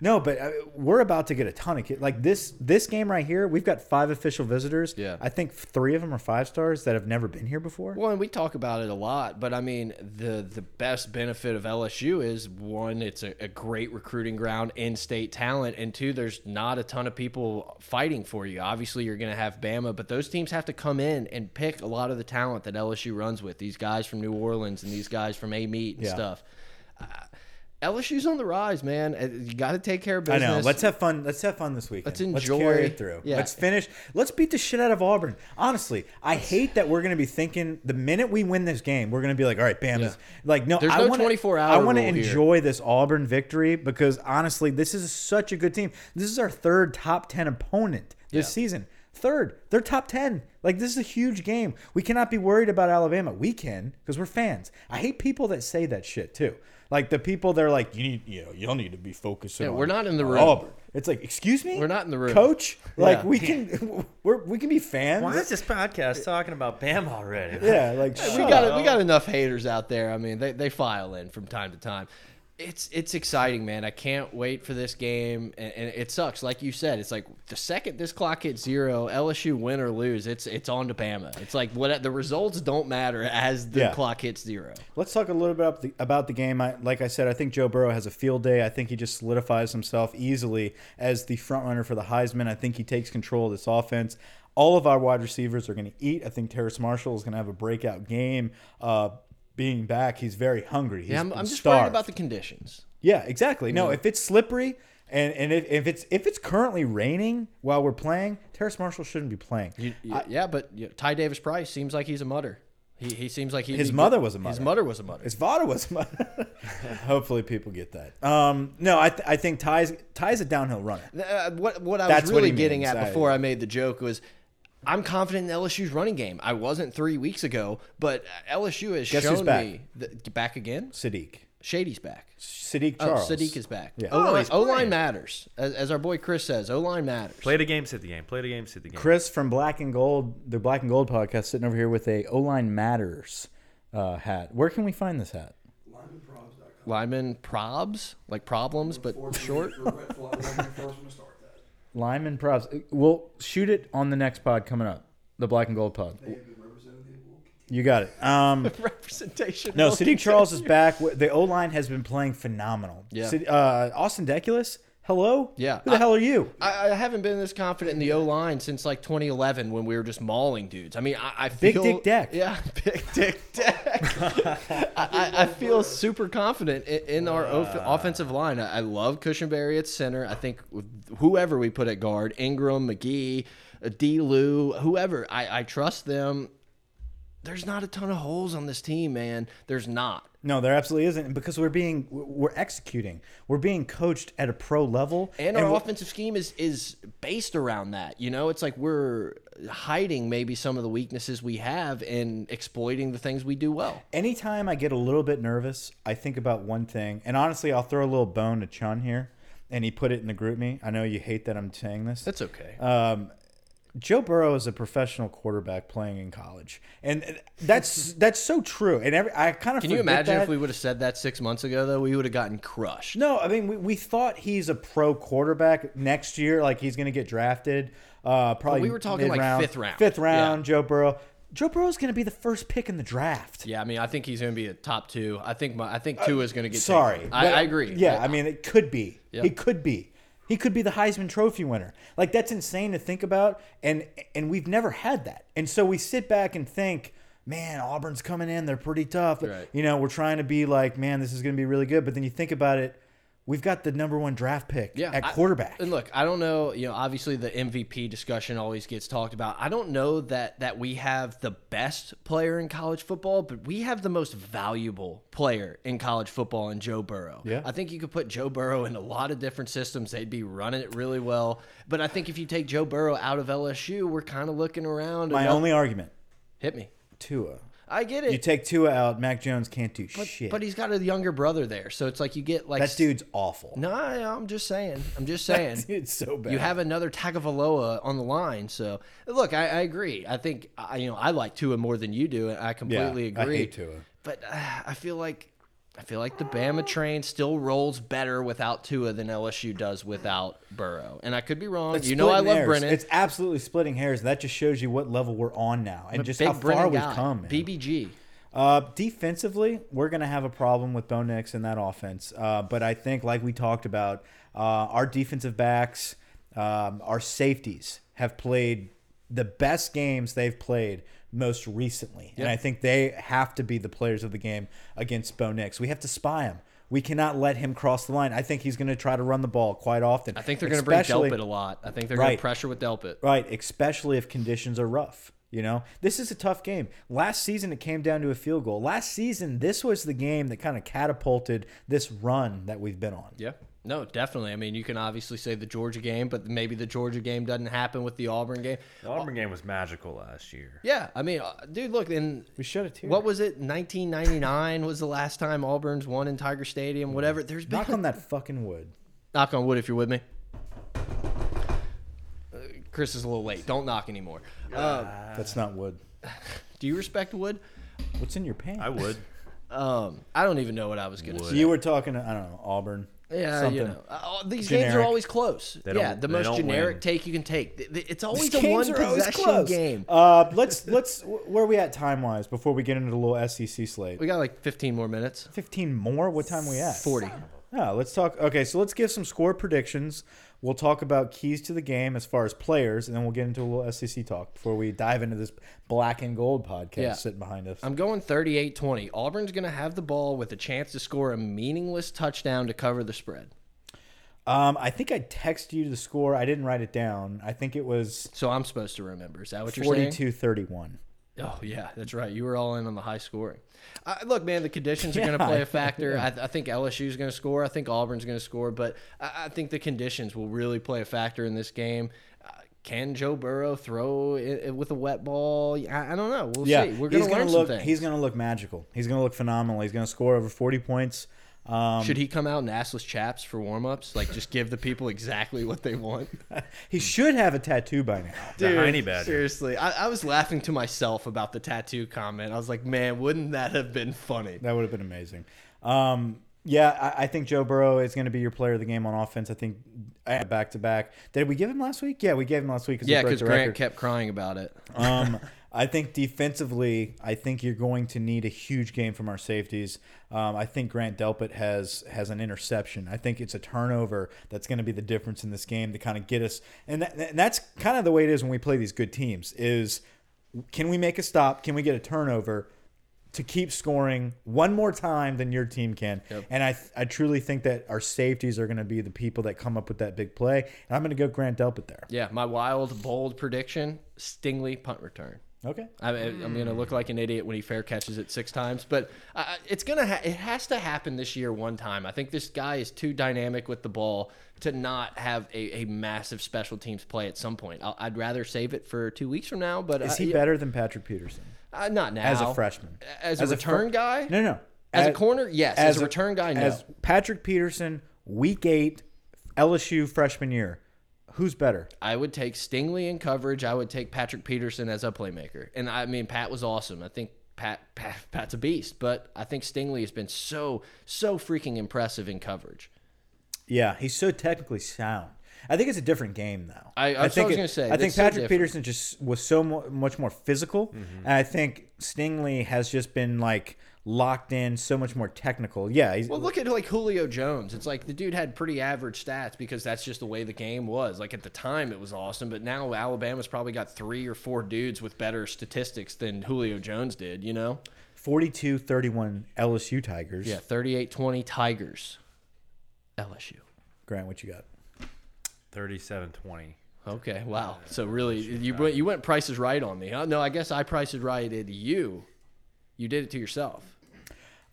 No, but uh, we're about to get a ton of kids. Like this this game right here, we've got five official visitors. Yeah. I think three of them are five stars that have never been here before. Well, and we talk about it a lot, but I mean, the the best benefit of LSU is one, it's a, a great recruiting ground, in-state talent, and two, there's not a ton of people fighting for you. Obviously, you're going to have Bama, but those teams have to come in and pick a lot of the talent that LSU runs with. These guys from New Orleans and these guys from Amite and Yeah. stuff. Uh, LSU's on the rise, man. Uh, You got to take care of business. I know. Let's have fun. Let's have fun this weekend. Let's Let's enjoy- carry it through. yeah. Let's finish. Let's beat the shit out of Auburn. Honestly, I hate that we're going to be thinking the minute we win this game, we're going to be like, all right, bam. Yeah. Like, no, There's I no wanna, 24 hour I want to rule here. enjoy this Auburn victory because honestly, this is such a good team. This is our third top 10 opponent this Yeah. season. Third, they're top 10. Like, this is a huge game. We cannot be worried about Alabama. We can because we're fans. I hate people that say that shit too. Like the people they're like, you need, you know, you'll need to be focusing. Yeah, on we're not in the room. Auburn. It's like, excuse me, We're not in the room. coach. Like Yeah. we can, we're, we can be fans. Why is this podcast talking about Bam already? Yeah, like we shut got up. we got enough haters out there. I mean, they, they file in from time to time. It's it's exciting, man. I can't wait for this game, and, and it sucks. Like you said, it's like the second this clock hits zero, LSU win or lose, it's it's on to Bama. It's like what the results don't matter as the Yeah. clock hits zero. Let's talk a little bit about the, about the game. I, like I said, I think Joe Burrow has a field day. I think he just solidifies himself easily as the front runner for the Heisman. I think he takes control of this offense. All of our wide receivers are going to eat. I think Terrace Marshall is going to have a breakout game. Uh, being back, he's very hungry. He's Yeah, I'm, I'm just worried about the conditions. Yeah, exactly. No, if it's slippery and, and if, if it's if it's currently raining while we're playing, Terrace Marshall shouldn't be playing. You, you- yeah, but you Ty Davis Price seems like he's a mutter. He, he seems like he His mother was a mutter. His mother was a mutter. His Vada was Hopefully, people get that. Um, no, I, th- I think Ty's Ty's a downhill runner. Uh, what what I That's was really getting means. at I- before I made the joke was I'm confident in LSU's running game. I wasn't three weeks ago, but LSU has Guess who's shown back? me that, back again. Saahdiq, Shady's back. Saahdiq Oh, Charles. Saahdiq is back. Yeah. O Oh, line, he's playing. matters, as, as our boy Chris says. O line matters. Play the game, sit the game. Play the game, sit the game. Chris from Black and Gold, the Black and Gold podcast, sitting over here with a O line matters uh, hat. Where can we find this hat? Lyman probs like problems, but short. Lyman props. We'll shoot it on the next pod coming up, the Black and Gold pod. You got it. Um, Representation. No, will Saahdiq Charles is continue. back. The O line has been playing phenomenal. Yeah. Sid- uh, Austin Deculus, hello. Yeah. Who the I- hell are you? I, I haven't been this confident in the O line since like 2011 when we were just mauling dudes. I mean, I, I Big feel Dick Deck. Yeah, Big Dick Deck. I, I, I feel super confident in, in our off- offensive line. I, I love Cushenberry at center. I think whoever we put at guard, Ingram, McGee, uh, D. Lou, whoever, I, I trust them. There's not a ton of holes on this team, man. There's not. No, there absolutely isn't, because we're being we're executing. We're being coached at a pro level, And our offensive scheme is is based around that. You know, it's like we're hiding maybe some of the weaknesses we have and exploiting the things we do well. anytime I get a little bit nervous, I think about one thing, and honestly, I'll throw a little bone to Chun here, and he put it in the GroupMe. I know you hate that I'm saying this. That's okay. Um, Joe Burrow is a professional quarterback playing in college, and that's that's so true. And every I kind of Can you imagine if we would have said that six months ago? Though we would have gotten crushed. No, I mean we, we thought he's a pro quarterback next year, like he's going to get drafted. Uh, probably we were talking, like, fifth round. Fifth round, Joe Burrow. Joe Burrow's going to be the first pick in the draft. Yeah, I mean, I think he's going to be a top two. I think my, I think Tua is going to get. Sorry, taken. I, I agree. Yeah, I mean it could be. Yeah. He could be. He could be the Heisman Trophy winner. Like that's insane to think about, and and we've never had that. And so we sit back and think, man, Auburn's coming in. They're pretty tough. Right. You know, we're trying to be like, man, this is going to be really good. But then you think about it, we've got the number one draft pick Yeah, at I- quarterback. And look, I don't know. You know, obviously the MVP discussion always gets talked about. I don't know that that we have the best player in college football, but we have the most valuable player in college football in Joe Burrow. Yeah. I think you could put Joe Burrow in a lot of different systems. They'd be running it really well. But I think if you take Joe Burrow out of LSU, we're kind of looking around. My only argument: hit me. Tua. I get it. You take Tua out, Mac Jones can't do shit. But he's got a younger brother there, so it's like you get like that dude's awful. No, I- I'm just saying. I'm just saying. It's so bad. You have another Tagovailoa on the line, so look, I, I agree. I think I, you know I like Tua more than you do, and I completely I agree. hate Tua. But uh, I feel like I feel like the Bama train still rolls better without Tua than LSU does without Burrow, and I could be wrong. It's you know I love hairs. Brennan. It's absolutely splitting hairs. That just shows you what level we're on now, and just how far Brennan we've guy. come. Man. BBG. Uh, defensively, we're going to have a problem with Bo Nix in that offense. Uh, but I think, like we talked about, uh, our defensive backs, um, our safeties have played the best games they've played most recently. And I think they have to be the players of the game against Bo Nix. We have to spy him. We cannot let him cross the line. I think he's going to try to run the ball quite often. I think they're going to bring Delpit a lot. I think they're going to pressure with Delpit. Right, especially if conditions are rough. You know, this is a tough game. Last season, it came down to a field goal. Last season, this was the game that kind of catapulted this run that we've been on. Yeah. No, definitely. I mean, you can obviously say the Georgia game, but maybe the Georgia game doesn't happen with the Auburn game. The Auburn game was magical last year. Yeah, I mean, uh, dude, look, in We shut it too. what was it? 1999 was the last time Auburn's won in Tiger Stadium. Whatever. There's been Knock on that fucking wood. knock on wood if you're with me. Uh, Chris is a little late. Don't knock anymore. Um, That's not wood. do you respect wood? What's in your pants? I would. Um, I don't even know what I was gonna say. You were talking, I don't know, Auburn. Yeah, something. you know, uh, these games are always close. Yeah, the most generic win. take you can take. It's always These a one possession game. Uh, let's let's where are we at time wise before we get into the little SEC slate? We got like 15 more minutes. Fifteen more. What time are we at? 40. Yeah, let's talk. Okay, so let's give some score predictions. We'll talk about keys to the game as far as players, and then we'll get into a little SEC talk before we dive into this black and gold podcast Yeah. sitting behind us. I'm going 38 20. Auburn's going to have the ball with a chance to score a meaningless touchdown to cover the spread. Um, I think I texted you the score. I didn't write it down. I think it was So I'm supposed to remember. Is that what you're saying? 42 31. Oh, yeah, that's right. You were all in on the high scoring. Uh, look, man, the conditions are going to play a factor. I, I think LSU is going to score. I think Auburn's going to score, but I, I think the conditions will really play a factor in this game. Uh, can Joe Burrow throw it, it with a wet ball? I, I don't know. We'll Yeah, see. We're going to gonna learn look. He's going to look magical. He's going to look phenomenal. He's going to score over 40 points. Um, Should he come out in assless chaps for warm-ups? Like, just give the people exactly what they want? he should have a tattoo by now. The Heine Badger. Seriously, I, I was laughing to myself about the tattoo comment. I was like, man, wouldn't that have been funny? That would have been amazing. Um, yeah, I, I think Joe Burrow is going to be your player of the game on offense. I think back to back. Did we give him last week? Yeah, we gave him last week. Yeah, because because Grant kept crying about it. Um, I think defensively, I think you're going to need a huge game from our safeties. Um, I think Grant Delpit has has an interception. I think it's a turnover that's going to be the difference in this game to kind of get us. And, that, and that's kind of the way it is when we play these good teams. Is can we make a stop? Can we get a turnover? To keep scoring one more time than your team can, and I I truly think that our safeties are going to be the people that come up with that big play, and I'm going to go Grant Delpit there. Yeah, my wild, bold prediction: Stingley punt return. Okay, I, I'm going to look like an idiot when he fair catches it six times, but uh, it's gonna ha- it has to happen this year one time. I think this guy is too dynamic with the ball to not have a, a massive special teams play at some point. I'll, I'd rather save it for two weeks from now. But is uh, he yeah, better than Patrick Peterson? Uh, not now as a freshman. As a fr- return guy? No, no. As a corner, yes. As a return guy, no. As Patrick Peterson, week eight, LSU freshman year. Who's better? I would take Stingley in coverage. I would take Patrick Peterson as a playmaker. And I mean, Pat was awesome. I think Pat, Pat Pat's a beast, but I think Stingley has been so so freaking impressive in coverage. Yeah, he's so technically sound. I think it's a different game though. I- what I was gonna say. I think It's so Patrick. Peterson just was so mo much more physical, Mm-hmm. and I think Stingley has just been like locked in, so much more technical. Yeah, he's, Well, look at like Julio Jones. It's like the dude had pretty average stats because that's just the way the game was. Like at the time, it was awesome, but now Alabama's probably got three or four dudes with better statistics than Julio Jones did. You know? 42-31 LSU Tigers. Yeah, 38-20 Tigers. LSU. Grant, what you got? 37 20. Okay, wow. So really, you went you went prices right on me. Huh? No, I guess I priced it right at you. You did it to yourself.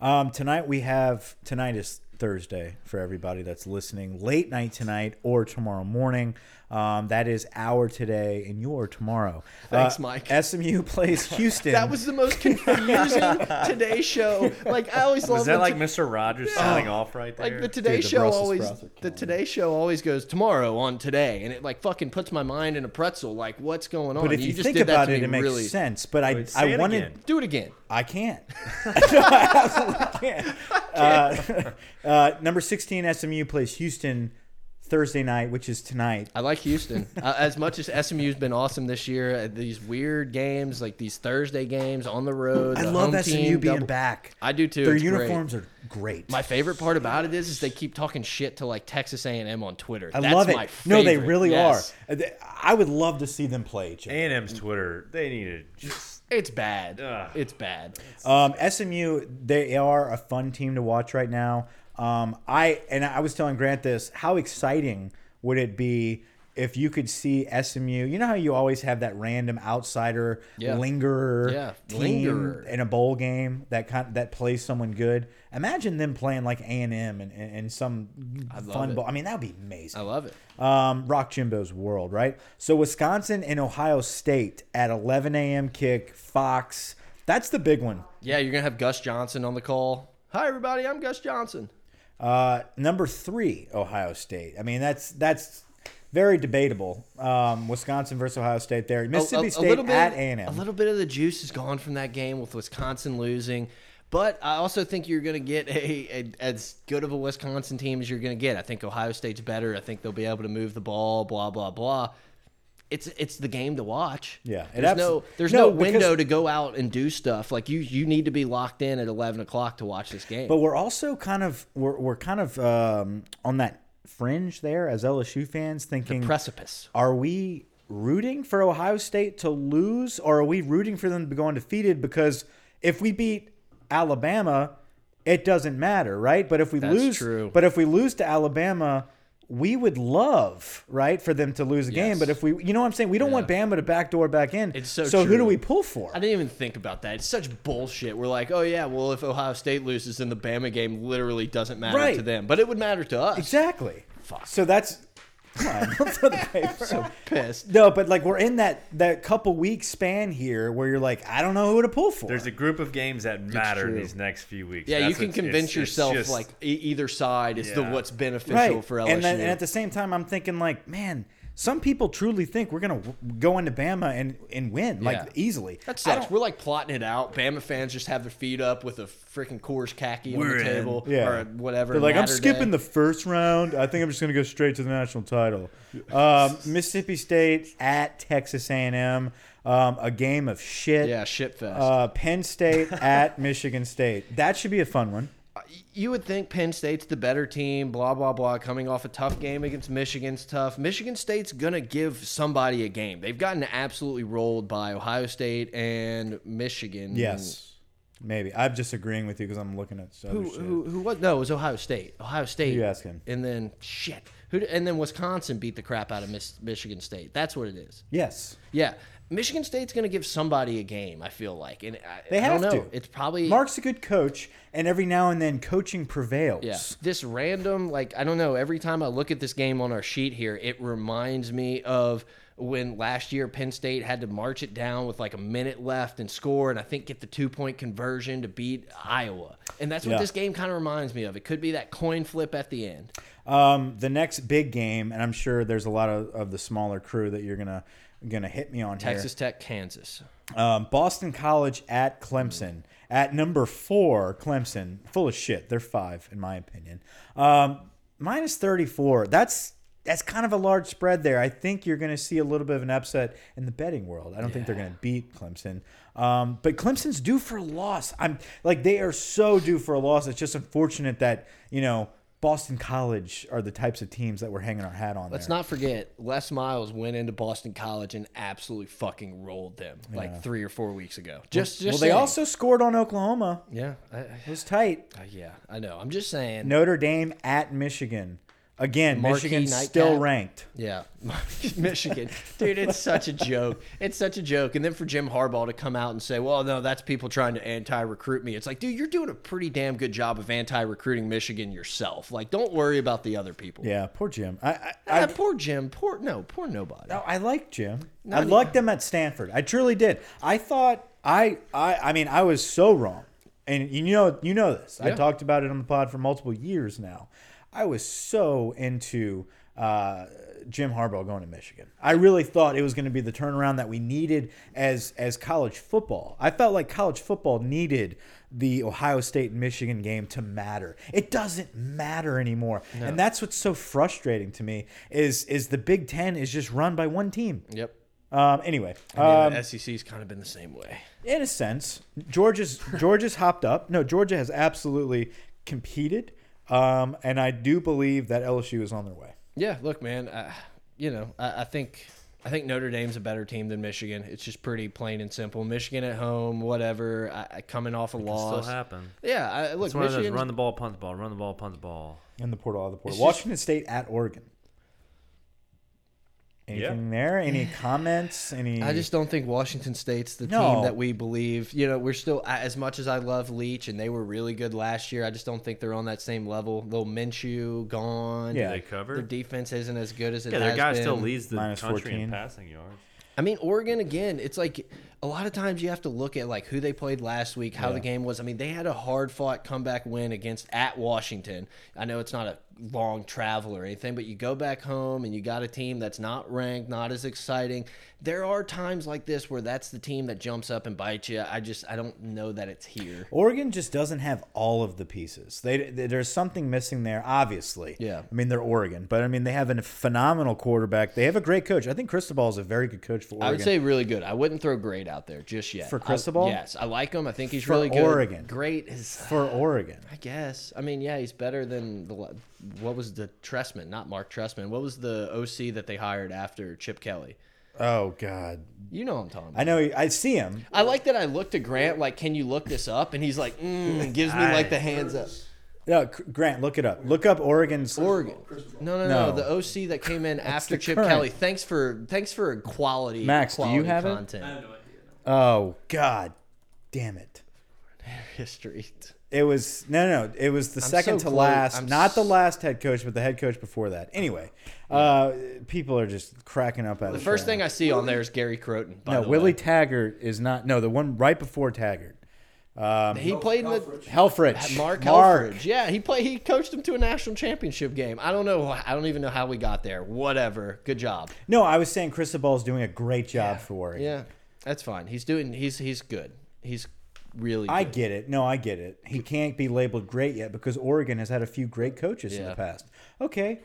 Um, tonight we have tonight is Thursday for everybody that's listening. Late night tonight or tomorrow morning. Um, that is our today and your tomorrow. Thanks, Uh, Mike. SMU plays Houston. That was the most confusing Today Show. Like I always love Was that when like Mr. Rogers signing off right there? like the Today Dude, the Show Brussels always the Today Show always goes tomorrow on today, and it like fucking puts my mind in a pretzel. Like what's going on? But if you, just think did about to it, it makes really. sense. But I, Wait, say I wanted. again. Do it again. I can't. No, I absolutely can't. Uh, uh, number 16 SMU plays Houston Thursday night, which is tonight. I like Houston. uh, as much as SMU's been awesome this year, uh, these weird games, like these Thursday games on the road. I the love home SMU team being double- back. I do too. Their It's great. uniforms are great. My favorite part about it is, is they keep talking shit to like Texas A&M on Twitter. I That's love it. My No, they really Yes. are. Uh, I would love to see them play each other. A&M's Twitter, they need to just. It's bad. Ugh. It's bad. Um, SMU, they are a fun team to watch right now. Um, I and I was telling Grant this. How exciting would it be if you could see SMU? You know how you always have that random outsider Yeah. lingerer Yeah, team lingerer. in a bowl game that kind that plays someone good. Imagine them playing like A and M and and some fun it. bowl. I mean, that would be amazing I love it. um, Rock Jimbo's world, right? So Wisconsin and Ohio State at 11 a.m. kick, Fox. That's the big one. Yeah, you're gonna have Gus Johnson on the call. Hi everybody, I'm Gus Johnson. Uh, number three, Ohio State. I mean, that's that's very debatable. Um, Wisconsin versus Ohio State there. Mississippi State at A&M. A little bit of the juice is gone from that game with Wisconsin losing. But I also think you're going to get a, a as good of a Wisconsin team as you're going to get. I think Ohio State's better. I think they'll be able to move the ball. Blah blah blah. It's it's the game to watch. Yeah, it there's no there's No, no, window to go out and do stuff. Like you you need to be locked in at 11 o'clock to watch this game. But we're also kind of we're, we're kind of um, on that fringe there as LSU fans, thinking Precipice. are we rooting for Ohio State to lose or are we rooting for them to go undefeated? Because if we beat Alabama, it doesn't matter, right? But if we That's lose, true. but if we lose to Alabama, we would love, right, for them to lose a game. But if we, you know what I'm saying? We don't want Bama to backdoor back in. It's so So who do we pull for? I didn't even think about that. It's such bullshit. We're like, oh yeah, well if Ohio State loses, then the Bama game literally doesn't matter Right. to them, but it would matter to us. Exactly. Fuck. So that's come on, don't throw the paper. So pissed. no, but like we're in that that couple week span here where you're like, I don't know who to pull for. There's a group of games that matter in these next few weeks. Yeah, you can convince it's- it's yourself just- like e- either side is the what's beneficial right for LSU. And, then, and at the same time, I'm thinking like, man, some people truly think we're gonna w- go into Bama and and win like Yeah. easily. that I sucks. We're like plotting it out. Bama fans just have their feet up with a freaking Coors khaki on We're the in. table Yeah. or whatever. They're like, I'm skipping Day." the first round. I think I'm just gonna go straight to the national title. Um, Mississippi State at Texas A&M, um, a game of shit. yeah shit fest. Uh, Penn State at Michigan State. That should be a fun one. You would think Penn State's the better team, blah blah blah, coming off a tough game against Michigan's tough. Michigan State's gonna give somebody a game. They've gotten absolutely rolled by Ohio State and Michigan. Yes, maybe. I'm just agreeing with you because I'm looking at other Who, shit. who, who was no? It was Ohio State. Ohio State. Who you asking? And then shit. Who? And then Wisconsin beat the crap out of Miss, Michigan State. That's what it is. Yes. Yeah. Michigan State's going to give somebody a game. I feel like, and I, They I have don't know. to. It's probably Mark's a good coach, and every now and then coaching prevails. Yeah, this random like I don't know. Every time I look at this game on our sheet here, it reminds me of when last year Penn State had to march it down with like a minute left and score, and I think get the two point conversion to beat Iowa. And that's what Yeah. this game kind of reminds me of. It could be that coin flip at the end. Um, the next big game, and I'm sure there's a lot of, of the smaller crew that you're gonna gonna hit me on Texas Tech, Kansas. Um, Boston College at Clemson. At number four, Clemson, full of shit. They're five, in my opinion. Um, minus 34. That's that's kind of a large spread there. I think you're going to see a little bit of an upset in the betting world. I don't think they're going to beat Clemson. Um, but Clemson's due for a loss. I'm like they are so due for a loss. It's just unfortunate that you know Boston College are the types of teams that we're hanging our hat on. Let's there. not forget, Les Miles went into Boston College and absolutely fucking rolled them like three or four weeks ago. Just, just well, they also scored on Oklahoma. yeah, I, It was tight. I, yeah, I know. I'm just saying. Notre Dame at Michigan. Again, Marquee Michigan's nightcap. still ranked. Yeah, Michigan, dude, it's such a joke. It's such a joke. And then for Jim Harbaugh to come out and say, "Well, no, that's people trying to anti-recruit me." It's like, dude, you're doing a pretty damn good job of anti-recruiting Michigan yourself. Like, don't worry about the other people. Yeah, poor Jim. I I, Ah, I, poor Jim. Poor no, poor nobody. no, I like Jim. I Not e- liked him at Stanford. I truly did. I thought I I I mean I was so wrong, and you know you know this. I talked about it on the pod for multiple years now. I was so into uh, Jim Harbaugh going to Michigan. I really thought it was going to be the turnaround that we needed as as college football. I felt like college football needed the Ohio State Michigan game to matter. It doesn't matter anymore, and that's what's so frustrating to me. Is is the Big Ten is just run by one team. Yep. Um, anyway, I mean, um, the SEC's kind of been the same way. in a sense, Georgia's Georgia's hopped up. No, Georgia has absolutely competed, um, and I do believe that LSU is on their way. Yeah, look, man. Uh, you know, I, I think I think Notre Dame's a better team than Michigan. It's just pretty plain and simple. Michigan at home, whatever. I, I coming off a Still loss. happen. Yeah, I, look, It's one of those Michigan. run the ball, punt the ball, run the ball, punt the ball. In the portal, out of the portal. It's just- Washington State at Oregon. Anything there? Any comments? Any? I just don't think Washington State's the No. team that we believe. You know, we're still as much as I love Leach and they were really good last year. I just don't think they're on that same level. Little Minshew gone. Yeah. They cover. their defense isn't as good as it yeah, has their guy been. still leads the Minus country 14. in passing yards. I mean, Oregon again. It's like a lot of times you have to look at like who they played last week, how the game was. I mean, they had a hard fought comeback win against at Washington. I know it's not a long travel or anything, but you go back home and you got a team that's not ranked, not as exciting. There are times like this where that's the team that jumps up and bites you. I just I don't know that it's here. Oregon just doesn't have all of the pieces. They, they- there's something missing there, obviously. Yeah. I mean, they're Oregon, but I mean, they have a phenomenal quarterback. They have a great coach. I think Cristobal is a very good coach for Oregon. I would say really good. I wouldn't throw great out there just yet. For I- Cristobal? yes, I like him. I think he's For really good. Oregon. Great is for Oregon. I guess. I mean, yeah, he's better than the what was the Tressman, not Mark Tressman. What was the OC that they hired after Chip Kelly? Oh God, You know what I'm talking about. I know. I see him. I like that I looked to Grant like, "Can you look this up?" And he's like, mm, and gives me like the hands up. No, Grant, look it up. Look up Oregon's. Oregon. No, no, no, No. The OC that came in after Chip current. Kelly. Thanks for thanks for quality. Max, do you quality have it? content. Oh God, damn it! History. It was no, no. no. It was the second so to close. last, I'm not the last head coach, but the head coach before that. Anyway, uh, people are just cracking up at The first thing I see on there is Gary Croton. By no, the Willie way. Taggart is not. No, the one right before Taggart. he played in the Helfrich. Mark Mark. Helfrich. Yeah, he played. He coached him to a national championship game. I don't know. I don't even know how we got there. Whatever. Good job. No, I was saying Cristobal is doing a great job for Oregon. Yeah, that's fine. He's doing. He's he's good. He's really. I good. get it. No, I get it. He can't be labeled great yet because Oregon has had a few great coaches in Yeah. the past. Okay.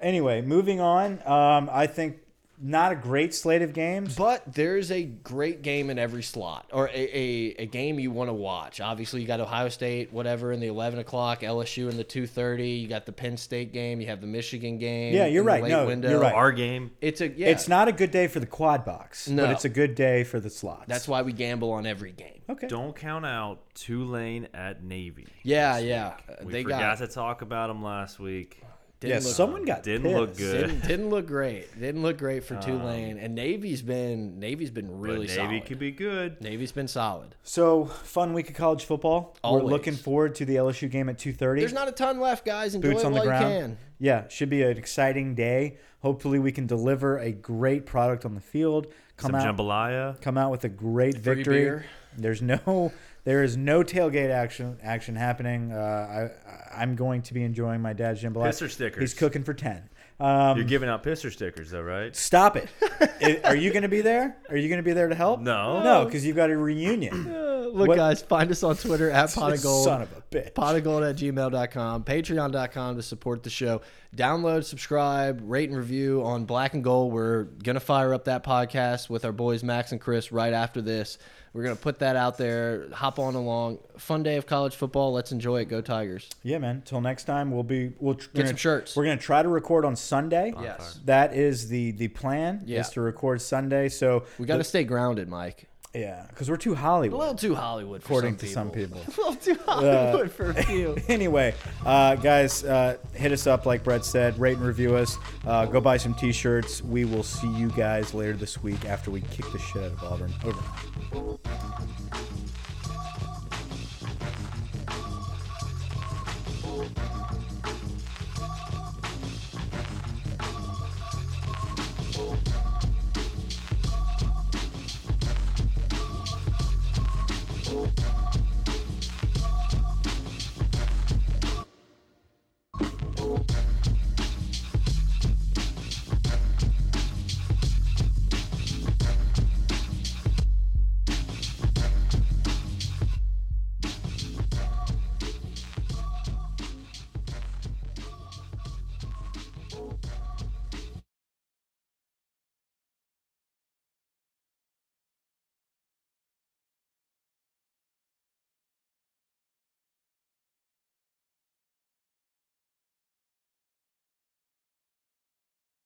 Anyway, moving on. Um, I think not a great slate of games. But there's a great game in every slot, or a, a, a game you want to watch. Obviously, you got Ohio State, whatever, in the 11 o'clock, LSU in the 2:30. You got the Penn State game. You have the Michigan game. Yeah, you're right. No, window. you're right. Our game. It's a yeah. It's not a good day for the quad box, No. but it's a good day for the slots. That's why we gamble on every game. okay. Don't count out Tulane at Navy. Yeah, this yeah. week. We they forgot got to talk about them last week. Didn't yeah, look, someone got didn't look good. Didn't, didn't look great. Didn't look great for um, Tulane. And Navy's been Navy's been But really Navy solid. Navy could be good. Navy's been solid. So fun week of college football. We're looking forward to the LSU game at two thirty. There's not a ton left, guys. Enjoy boots it on the while ground. you can. Yeah, should be an exciting day. Hopefully, we can deliver a great product on the field. Come Some out, jambalaya. come out with a great Free victory. beer. There's no, there is no tailgate action action happening. Uh, I, I'm going to be enjoying my dad's jambalaya. Pisser stickers. He's cooking for ten. Um, You're giving out pisser stickers, though, right? Stop it. I- Are you going to be there? Are you going to be there to help? No. No, because you've got a reunion. Look, What- guys, find us on Twitter at pot of gold. Son of a bitch. pot of gold at gmail.com, patreon.com to support the show. Download, subscribe, rate, and review on Black and Gold. We're going to fire up that podcast with our boys Max and Chris right after this. We're going to put that out there. Hop on along. Fun day of college football. Let's enjoy it. Go Tigers. Yeah, man. Till next time, we'll be we'll tr- Get we're some gonna- shirts. We're gonna try to record on Sunday. Yes. that is the the plan. Yeah. is to record Sunday. So We got to stay grounded, Mike. Yeah, because we're too Hollywood. A little too Hollywood, according some to some people. a little too uh, Hollywood uh, for a few. anyway, uh, guys, uh, hit us up, like Brett said. Rate and review us. Uh, go buy some T-shirts. We will see you guys later this week after we kick the shit out of Auburn. Over.